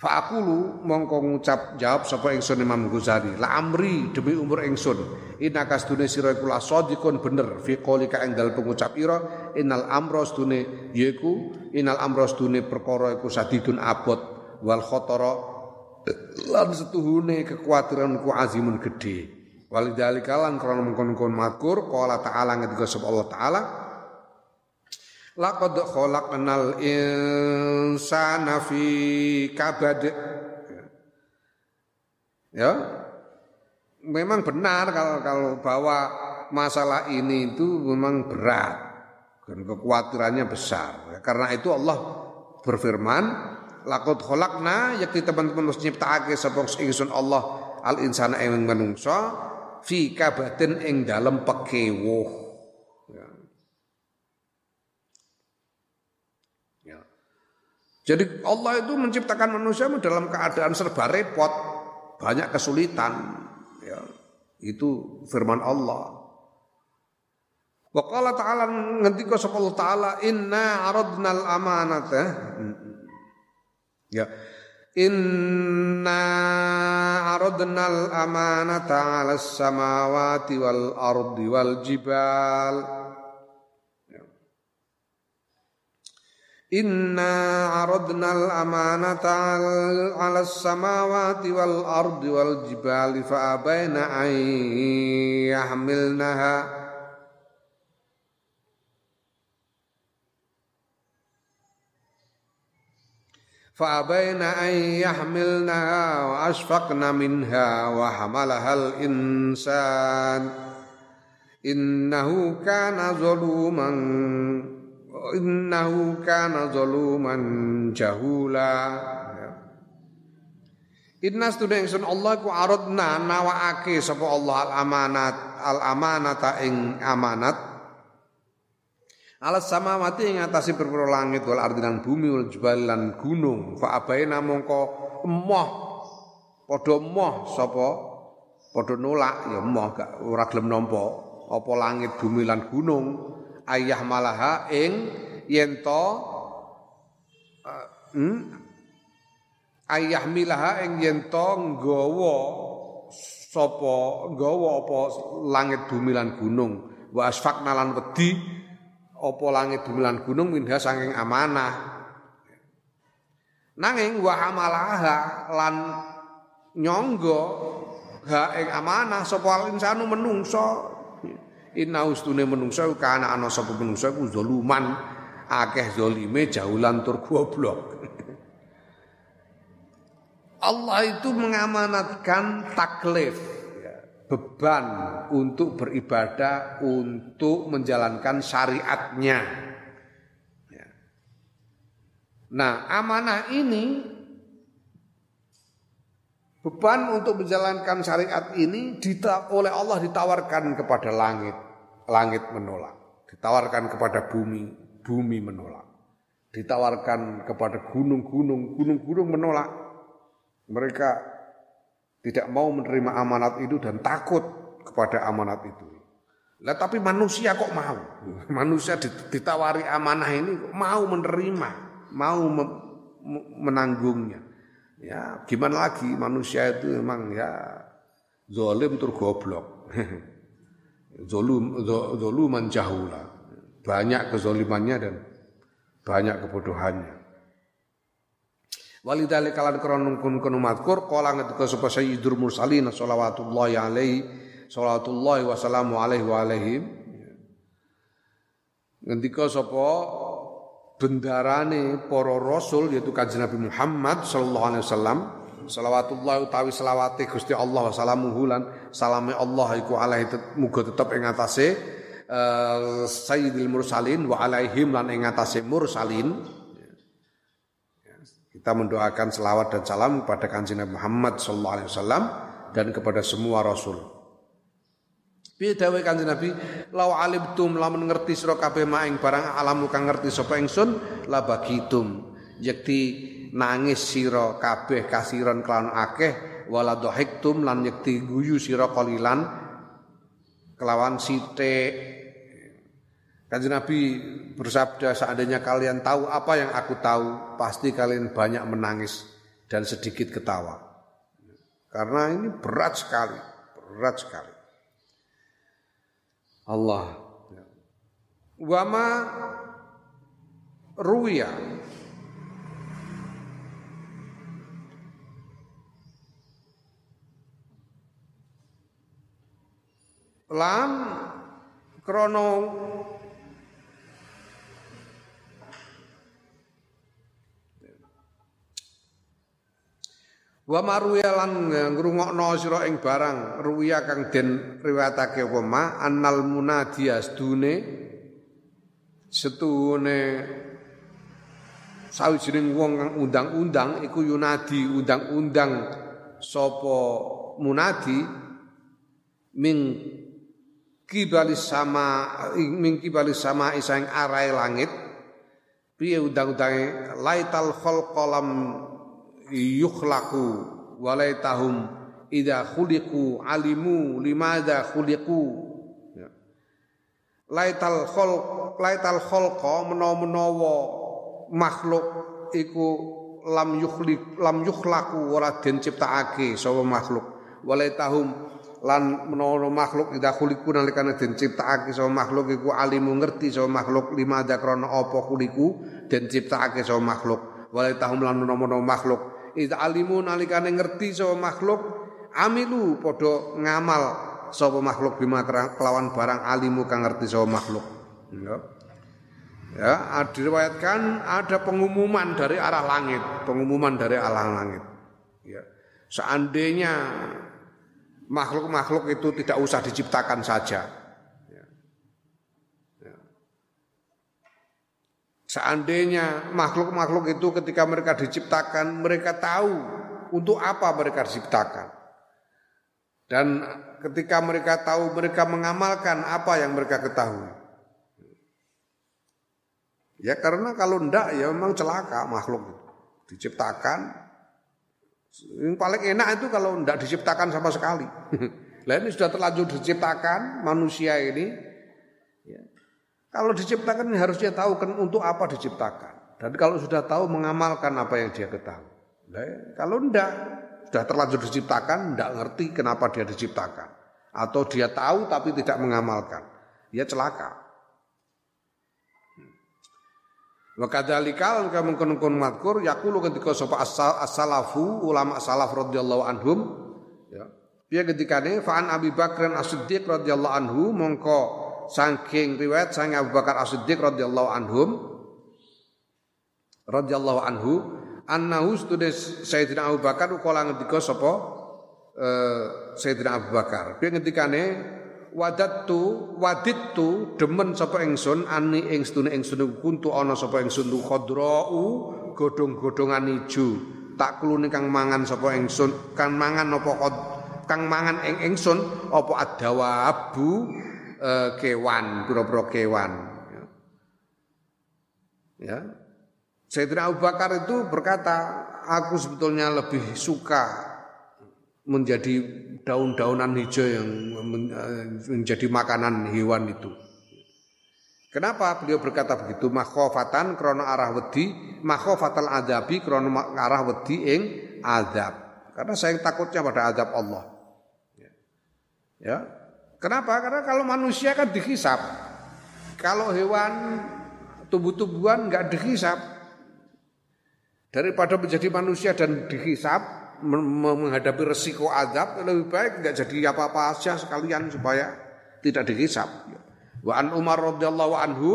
Fa'akulu mongko ngucap jawab sapa ingsun Imam Ghazali. La amri demi umur ingsun. Inna kasdune sira iku la sadiqun bener. Fi qaulika ing dal pengucap ira innal amra stune yaiku innal amra stune perkara iku sadidun abot. Wal khatara lan setuhune kekhawatiran ku azimun gede walidhalika lan krana mengkon-kon makur qala ta'ala ngendika sapa Allah taala laqad khalaqnal insana fi kabad. Ya. Memang benar kalau kalau bahwa masalah ini itu memang berat dan kekhawatirannya besar. Karena itu Allah berfirman lakot kholakna yakti teman-teman mesti nyiptakake sapa ingsun Allah al insana ing manungsa fi kabatin ing dalem pekewuh ya. ya. Jadi Allah itu menciptakan manusia dalam keadaan serba repot, banyak kesulitan. Ya. Itu firman Allah. Wa qala ta'ala ngendika sapa Allah taala inna aradnal amanata. Hmm, hmm, hmm. Ya inna aradnal amanata 'alas samawati wal ardi wal jibal Inna aradna al-amanata ala samawati wal ardi wal jibali fa abaina an yahmilnaha فأبين أن يحملنها وأشفقن منها وحملها الإنسان إنه كان ظلوما innahu kana zaluman jahula Inna sedune ingsun Allah ku aradna nawaake sapa Allah al amanat al amanata ing amanat alas samawati ing atase perkara langit wal ardi bumi wal jibal lan gunung. Fa abaina mongko emoh padha emoh sapa? Padha nolak ya emoh gak ora gelem nampa apa langit bumi lan gunung. Ayah malaha ing yen to uh, hmm, ayah milaha ing yen to nggawa sapa nggawa apa langit bumi lan gunung. Wa asfaqna lan wedi apa langit bumi lan gunung minha saking amanah? Nanging wa amalaha lan nyangga ha ing amanah sapa insanu menungso? Inna ustune menungsa kana ana sapa menungsa ku zaluman akeh zalime jaulan tur goblok. Allah itu mengamanatkan taklif beban untuk beribadah untuk menjalankan syariatnya. Ya. Nah amanah ini Beban untuk menjalankan syariat ini oleh Allah ditawarkan kepada langit, langit menolak. Ditawarkan kepada bumi, bumi menolak. Ditawarkan kepada gunung-gunung, gunung-gunung menolak. Mereka tidak mau menerima amanat itu dan takut kepada amanat itu. Lah tapi manusia kok mau? Manusia ditawari amanah ini kok mau menerima, mau menanggungnya. Ya, gimana lagi manusia itu memang ya zolim tur goblok. Zolum zoluman jahula. Banyak kezolimannya dan banyak kebodohannya. Walidali kalan kronung kun kun matkur kala ngetika sapa sayyidur mursalin shalawatullahi alaihi shalawatullahi wassalamu alaihi wa alaihim ngendika sapa bendarane para rasul yaitu kanjeng Nabi Muhammad sallallahu alaihi wasallam selawatullah utawi selawate Gusti Allah salamuhu lan salame Allah iku alaihi muga tetep ing atase uh, sayyidil mursalin wa alaihim lan ing atase kita mendoakan selawat dan salam kepada kanjeng Muhammad sallallahu alaihi wasallam dan kepada semua rasul Piye dawuh Kanjeng Nabi, "Lau alimtum lamun ngerti sira kabeh maing barang alamu kang ngerti sapa ingsun, la bagitum." Yekti nangis sira kabeh kasiron kelawan akeh, wala dhahiktum lan yekti guyu sira kalilan kelawan sithik. Kanjeng Nabi bersabda, "Seandainya kalian tahu apa yang aku tahu, pasti kalian banyak menangis dan sedikit ketawa." Karena ini berat sekali, berat sekali. Allah. Wama ruya lan krono Wa maruya lan ngrungokno sira ing barang ruya kang den riwayatake apa ma annal munadiya sedune setune sawijining wong kang undang-undang iku yunadi undang-undang sapa munadi min kibalis sama min kibalis sama isaing arai langit piye undang-undange? Laital khalqa lam yukhlaqu walaitahum idza khuliqu alimu limadza khuliqu. Ya. laital khalq laital khalqa menawa-menawa makhluk iku lam yukhliq lam yukhlaqu ora den ciptakake sapa makhluk. Walaitahum lan menawa makhluk ida khuliku nalikane den ciptakake sapa makhluk iku alimu ngerti sapa makhluk lima ada krana apa khuliku den ciptakake sapa makhluk. Wala tahum lan menawa makhluk ida alimu nalikane ngerti sapa makhluk amilu padha ngamal sapa makhluk bima kelawan barang alimu kang ngerti sapa makhluk ya Ya, diriwayatkan ada pengumuman dari arah langit, pengumuman dari arah langit. Ya. Seandainya makhluk-makhluk itu tidak usah diciptakan saja. Ya. Ya. Seandainya makhluk-makhluk itu ketika mereka diciptakan, mereka tahu untuk apa mereka diciptakan. Dan ketika mereka tahu, mereka mengamalkan apa yang mereka ketahui. Ya karena kalau ndak ya memang celaka makhluk. Diciptakan yang paling enak itu kalau tidak diciptakan sama sekali. Lah ini sudah terlanjur diciptakan manusia ini. Kalau diciptakan harusnya tahu kan untuk apa diciptakan. Dan kalau sudah tahu mengamalkan apa yang dia ketahui. Nah, kalau tidak sudah terlanjur diciptakan, tidak ngerti kenapa dia diciptakan. Atau dia tahu tapi tidak mengamalkan. Ya celaka. Wa kadzalika kama kun madkur yaqulu ketika sapa as-salafu ulama salaf radhiyallahu anhum ya. Piye ketikane fa'an Abi Bakar As-Siddiq radhiyallahu anhu mongko saking riwayat sang Abu Bakar As-Siddiq radhiyallahu anhum radhiyallahu anhu annahu studes Sayyidina Abu Bakar kala ngendika sapa eh, Sayyidina Abu Bakar. Piye ngendikane wadattu wadittu demen sapa ingsun ani ing sedune ingsun kuntu ana sapa ingsun khadrau godhong-godhongan ijo tak kulune kang mangan sapa ingsun kang mangan apa kang mangan ing ingsun apa adawabu e, kewan pira-pira kewan ya, ya. Sayyidina Abu Bakar itu berkata aku sebetulnya lebih suka menjadi daun-daunan hijau yang menjadi makanan hewan itu. Kenapa beliau berkata begitu? Makhofatan krono arah wedi, makhofatal adabi krono arah wedi ing adab. Karena saya takutnya pada adab Allah. Ya. Kenapa? Karena kalau manusia kan dihisap. Kalau hewan tumbuh-tumbuhan nggak dihisap. Daripada menjadi manusia dan dihisap, menghadapi resiko azab lebih baik tidak jadi apa-apa saja sekalian supaya tidak dihisap. Wa an Umar radhiyallahu anhu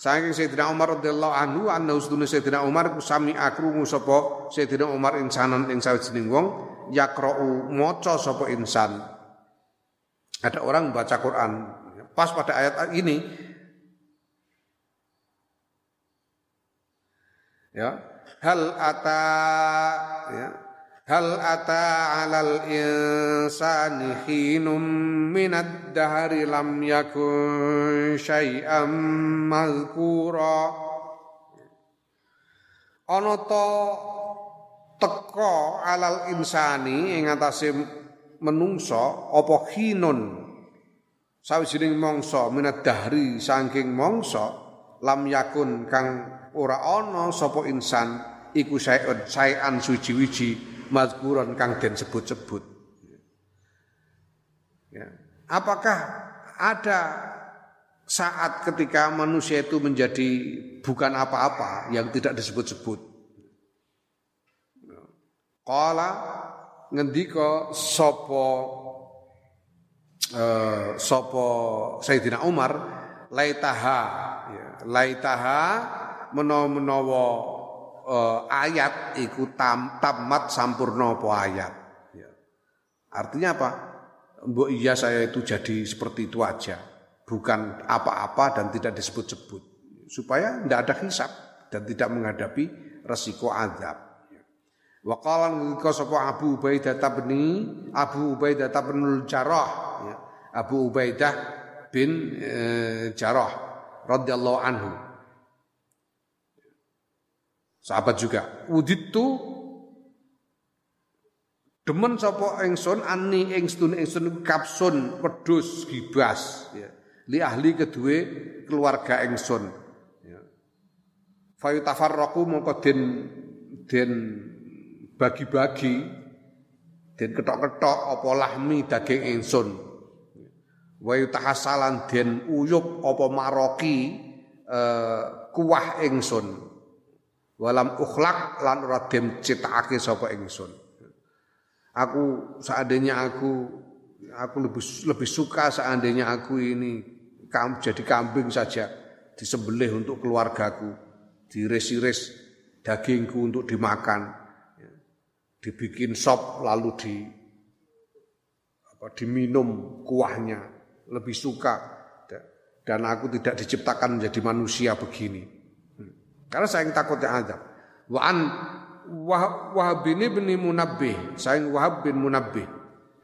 saking Sayyidina Umar radhiyallahu anhu anna usdune Sayyidina Umar sami akrungu sapa Sayyidina Umar insanan ing sawijining wong yaqra'u maca sapa insan. Ada orang baca Quran pas pada ayat ini. Ya. Hal ata ya. Hal ata alal insani hinum minad dahri lam yakun syai'am mazkura. Ana to teka alal insani ing atase menungso apa hinun sawijining mangsa minad dahri saking mangsa lam yakun kang ora ana sapa insan iku saeun saean suci-wiji mazkuran kang den sebut-sebut. Ya. Apakah ada saat ketika manusia itu menjadi bukan apa-apa yang tidak disebut-sebut? Qala ngendika sapa eh sapa Sayyidina Umar laitaha ya, laitaha menawa-menawa uh, ayat iku tam, tamat sampurno apa ayat. Ya. Artinya apa? Mbok iya saya itu jadi seperti itu aja, bukan apa-apa dan tidak disebut-sebut, supaya tidak ada hisap dan tidak menghadapi resiko azab. Ya. Wa qala sapa Abu Ubaidah bin Abu Ubaidah bin Jarrah ya. Abu Ubaidah bin e, Jarrah radhiyallahu anhu Sahabat juga. Wuditu demen sapa ingsun ani ing sedune ingsun kapsun pedus gibas ya. Li ahli kedue keluarga ingsun. Ya. Fayu tafarraqu mongko den den bagi-bagi den ketok-ketok apa lahmi daging ingsun. Wa yutahasalan den uyup apa maroki uh, kuah ingsun walam ukhlak lan ora dem citakake sapa ingsun aku seandainya aku aku lebih lebih suka seandainya aku ini kam, jadi kambing saja disembelih untuk keluargaku diris-iris dagingku untuk dimakan. Dibikin sop lalu di apa diminum kuahnya lebih suka. Dan aku tidak diciptakan menjadi manusia begini. Karena saya takut yang azab. Wa an Wahab bin bin Munabbih, saya Wahab bin Munabbih.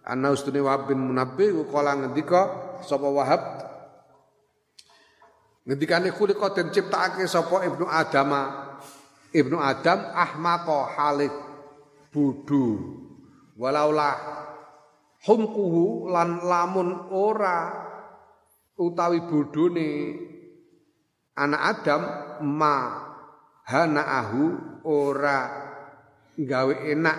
Anna ustune Wahab bin Munabbih kala ngendika sapa Wahab? Ngendikane khuliqa den ciptakake sapa Ibnu Adam Ibnu Adam ahmaqa halik budu. Walaulah humkuhu lan lamun ora utawi bodone anak Adam ma hanaahu ora gawe enak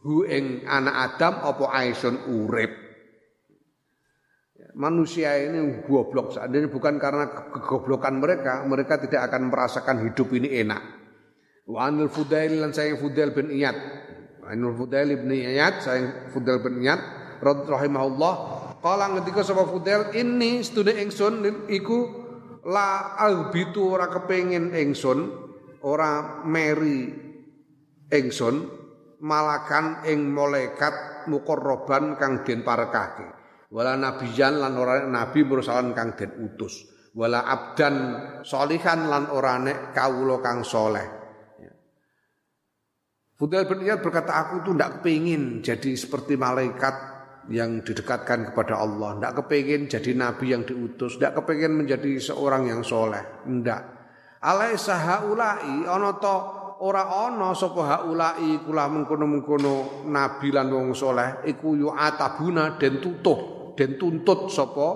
hu ing anak Adam apa aisun urip. Manusia ini goblok. Seandainya bukan karena kegoblokan mereka mereka tidak akan merasakan hidup ini enak wa anil fudail lan saya fudail bin iyad. Anil fudail bin iyad saya fudail bin iyad rahimahullah. Qala ngendika sapa fudail ini studi ingsun iku la albitu ora kepengin ingsun ora meri ingsun malakan ing malaikat muqarraban kang den parekake. Wala nabiyan lan ora nabi mursalan kang den utus. Wala abdan solihan lan ora nek kawula kang soleh Fudail bin Iyad berkata aku tuh tidak kepingin jadi seperti malaikat yang didekatkan kepada Allah. Tidak kepingin jadi nabi yang diutus. Tidak kepingin menjadi seorang yang soleh. Tidak. Alaisa haulai ono to ora ono sapa haulai kula mengkono-mengkono nabi lan wong soleh iku yu atabuna den tutuh den tuntut sapa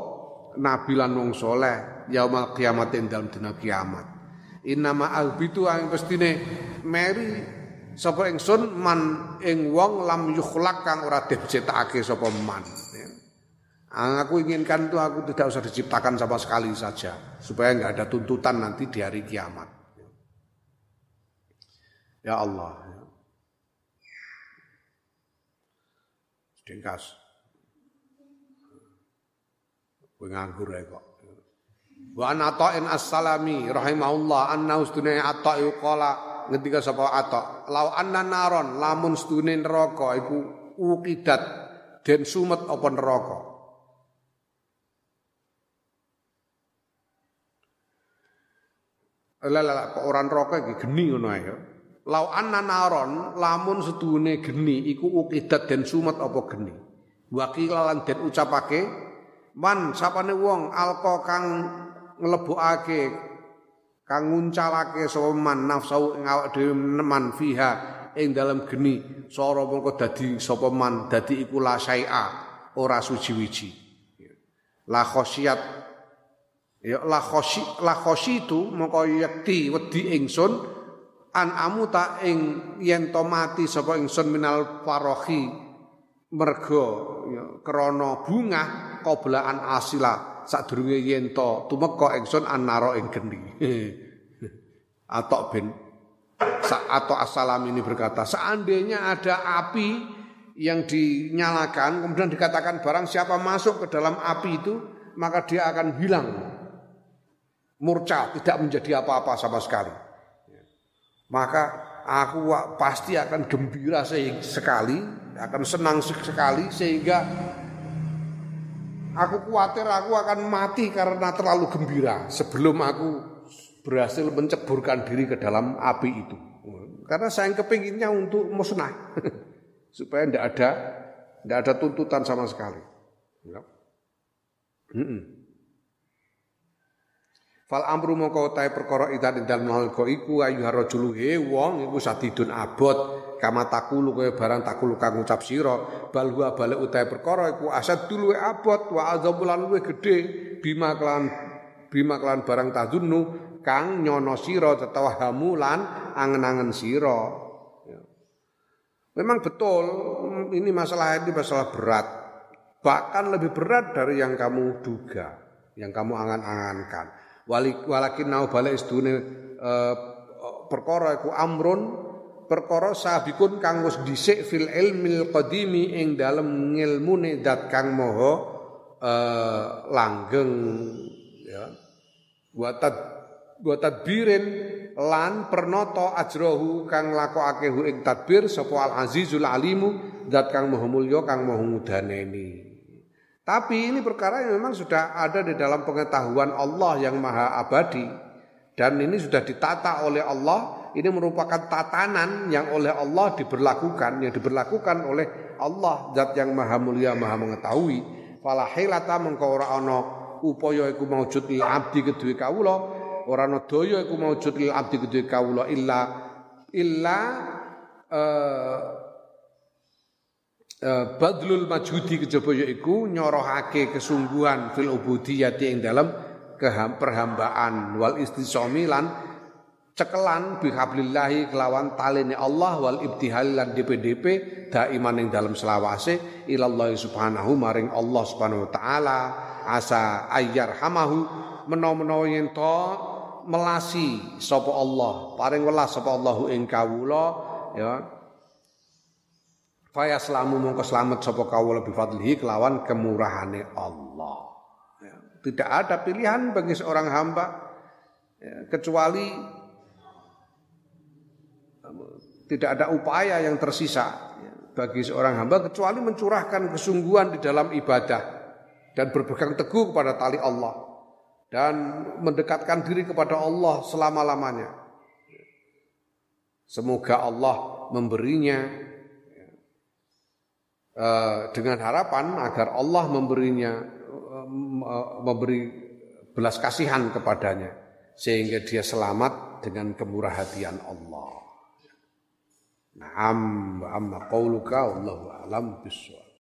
nabi lan wong soleh yaumal kiamat ing dalem dina kiamat. Innama albitu ang pestine meri sapa ingsun man ing wong lam yukhlaq kang ora diciptakake sapa man. Ya. Aku inginkan itu aku tidak usah diciptakan sama sekali saja supaya nggak ada tuntutan nanti di hari kiamat. Ya Allah. Dengkas. Kowe nganggur ya kok. Wa an Ata'in as-Salami rahimahullah anna ustune Ata' qala ngendika sapa atok lau anna naron lamun stune neraka iku ukidat den sumet apa neraka Lala kok ora neraka iki geni ngono ae ya. Lau anna naron lamun sedune geni iku ukidat den sumet apa geni. Wakila lan den ucapake man sapane wong alko kang nglebokake kang nguncalake sapa man nafsu ing awak dhewe man fiha ing dalam geni sora mongko dadi sapa man dadi iku la syai'a ora suci-wiji. La khosiyat ya la khosi la khositu mongko yakti wedi ingsun an amuta ing yen to mati sapa ingsun minal farohi mergo ya krana bunga qoblaan asila sadurunge yen to tumeka ingsun annara ing geni. Atok bin atau assalam ini berkata, seandainya ada api yang dinyalakan, kemudian dikatakan barang siapa masuk ke dalam api itu, maka dia akan hilang. Murca, tidak menjadi apa-apa sama sekali. Maka aku pasti akan gembira sekali, akan senang sekali sehingga Aku khawatir aku akan mati karena terlalu gembira sebelum aku berhasil menceburkan diri ke dalam api itu. Karena saya kepinginnya untuk musnah. Supaya tidak ada tidak ada tuntutan sama sekali. Ya. Fal amru mongko utahe perkara idan dalem nalika iku ayu rajulu he wong iku sadidun abot. Kama takulu kaya barang takulu kang ngucap sira bal huwa balik utahe perkara iku asad dulu abot wa azabulan luwe gedhe. Bima kelan bima kelan barang tadunnu kang nyono sira tetawahamu lan angen-angen sira. Ya. Memang betul ini masalah ini masalah berat. Bahkan lebih berat dari yang kamu duga yang kamu angan-angankan walakin nau balik istune uh, perkara iku amrun perkara sabikun kang wis dhisik fil ilmil qadimi ing dalem ngilmune dat kang maha uh, langgeng ya. Wa tadbirin lan pernoto ajrohu kang lakokake ing tadbir sapa al azizul alimu zat kang maha mulya kang maha ngudaneni tapi ini perkara yang memang sudah ada di dalam pengetahuan Allah yang maha abadi. Dan ini sudah ditata oleh Allah. Ini merupakan tatanan yang oleh Allah diberlakukan. Yang diberlakukan oleh Allah. Zat yang maha mulia, maha mengetahui. Fala hilata mengkau ono upaya iku maujud lil abdi kedue kawula. Ora ana daya iku maujud abdi kedue kawula illa illa uh, badlul majhudi kejaba yaiku nyorohake kesungguhan fil ubudiyyati ing dalam perhambaan. Wal istisomi lan cekelan bihablillahi kelawan talene Allah wal ibtihal lan DPDP daiman ing dalam selawase ilallah subhanahu maring Allah subhanahu taala. Asa ayyar hamahu menawa-menawa yen to melasi sapa Allah paring welas sapa Allahu ing kawula ya Faya selamu mongko selamat sapa kawula lebih fadlihi kelawan kemurahane Allah. Ya. Tidak ada pilihan bagi seorang hamba ya, kecuali tidak ada upaya yang tersisa ya, bagi seorang hamba kecuali mencurahkan kesungguhan di dalam ibadah dan berpegang teguh kepada tali Allah dan mendekatkan diri kepada Allah selama-lamanya. Semoga Allah memberinya dengan harapan agar Allah memberinya eh, memberi belas kasihan kepadanya sehingga dia selamat dengan kemurah hatian Allah. Naam amma qauluka wallahu alam bisawab.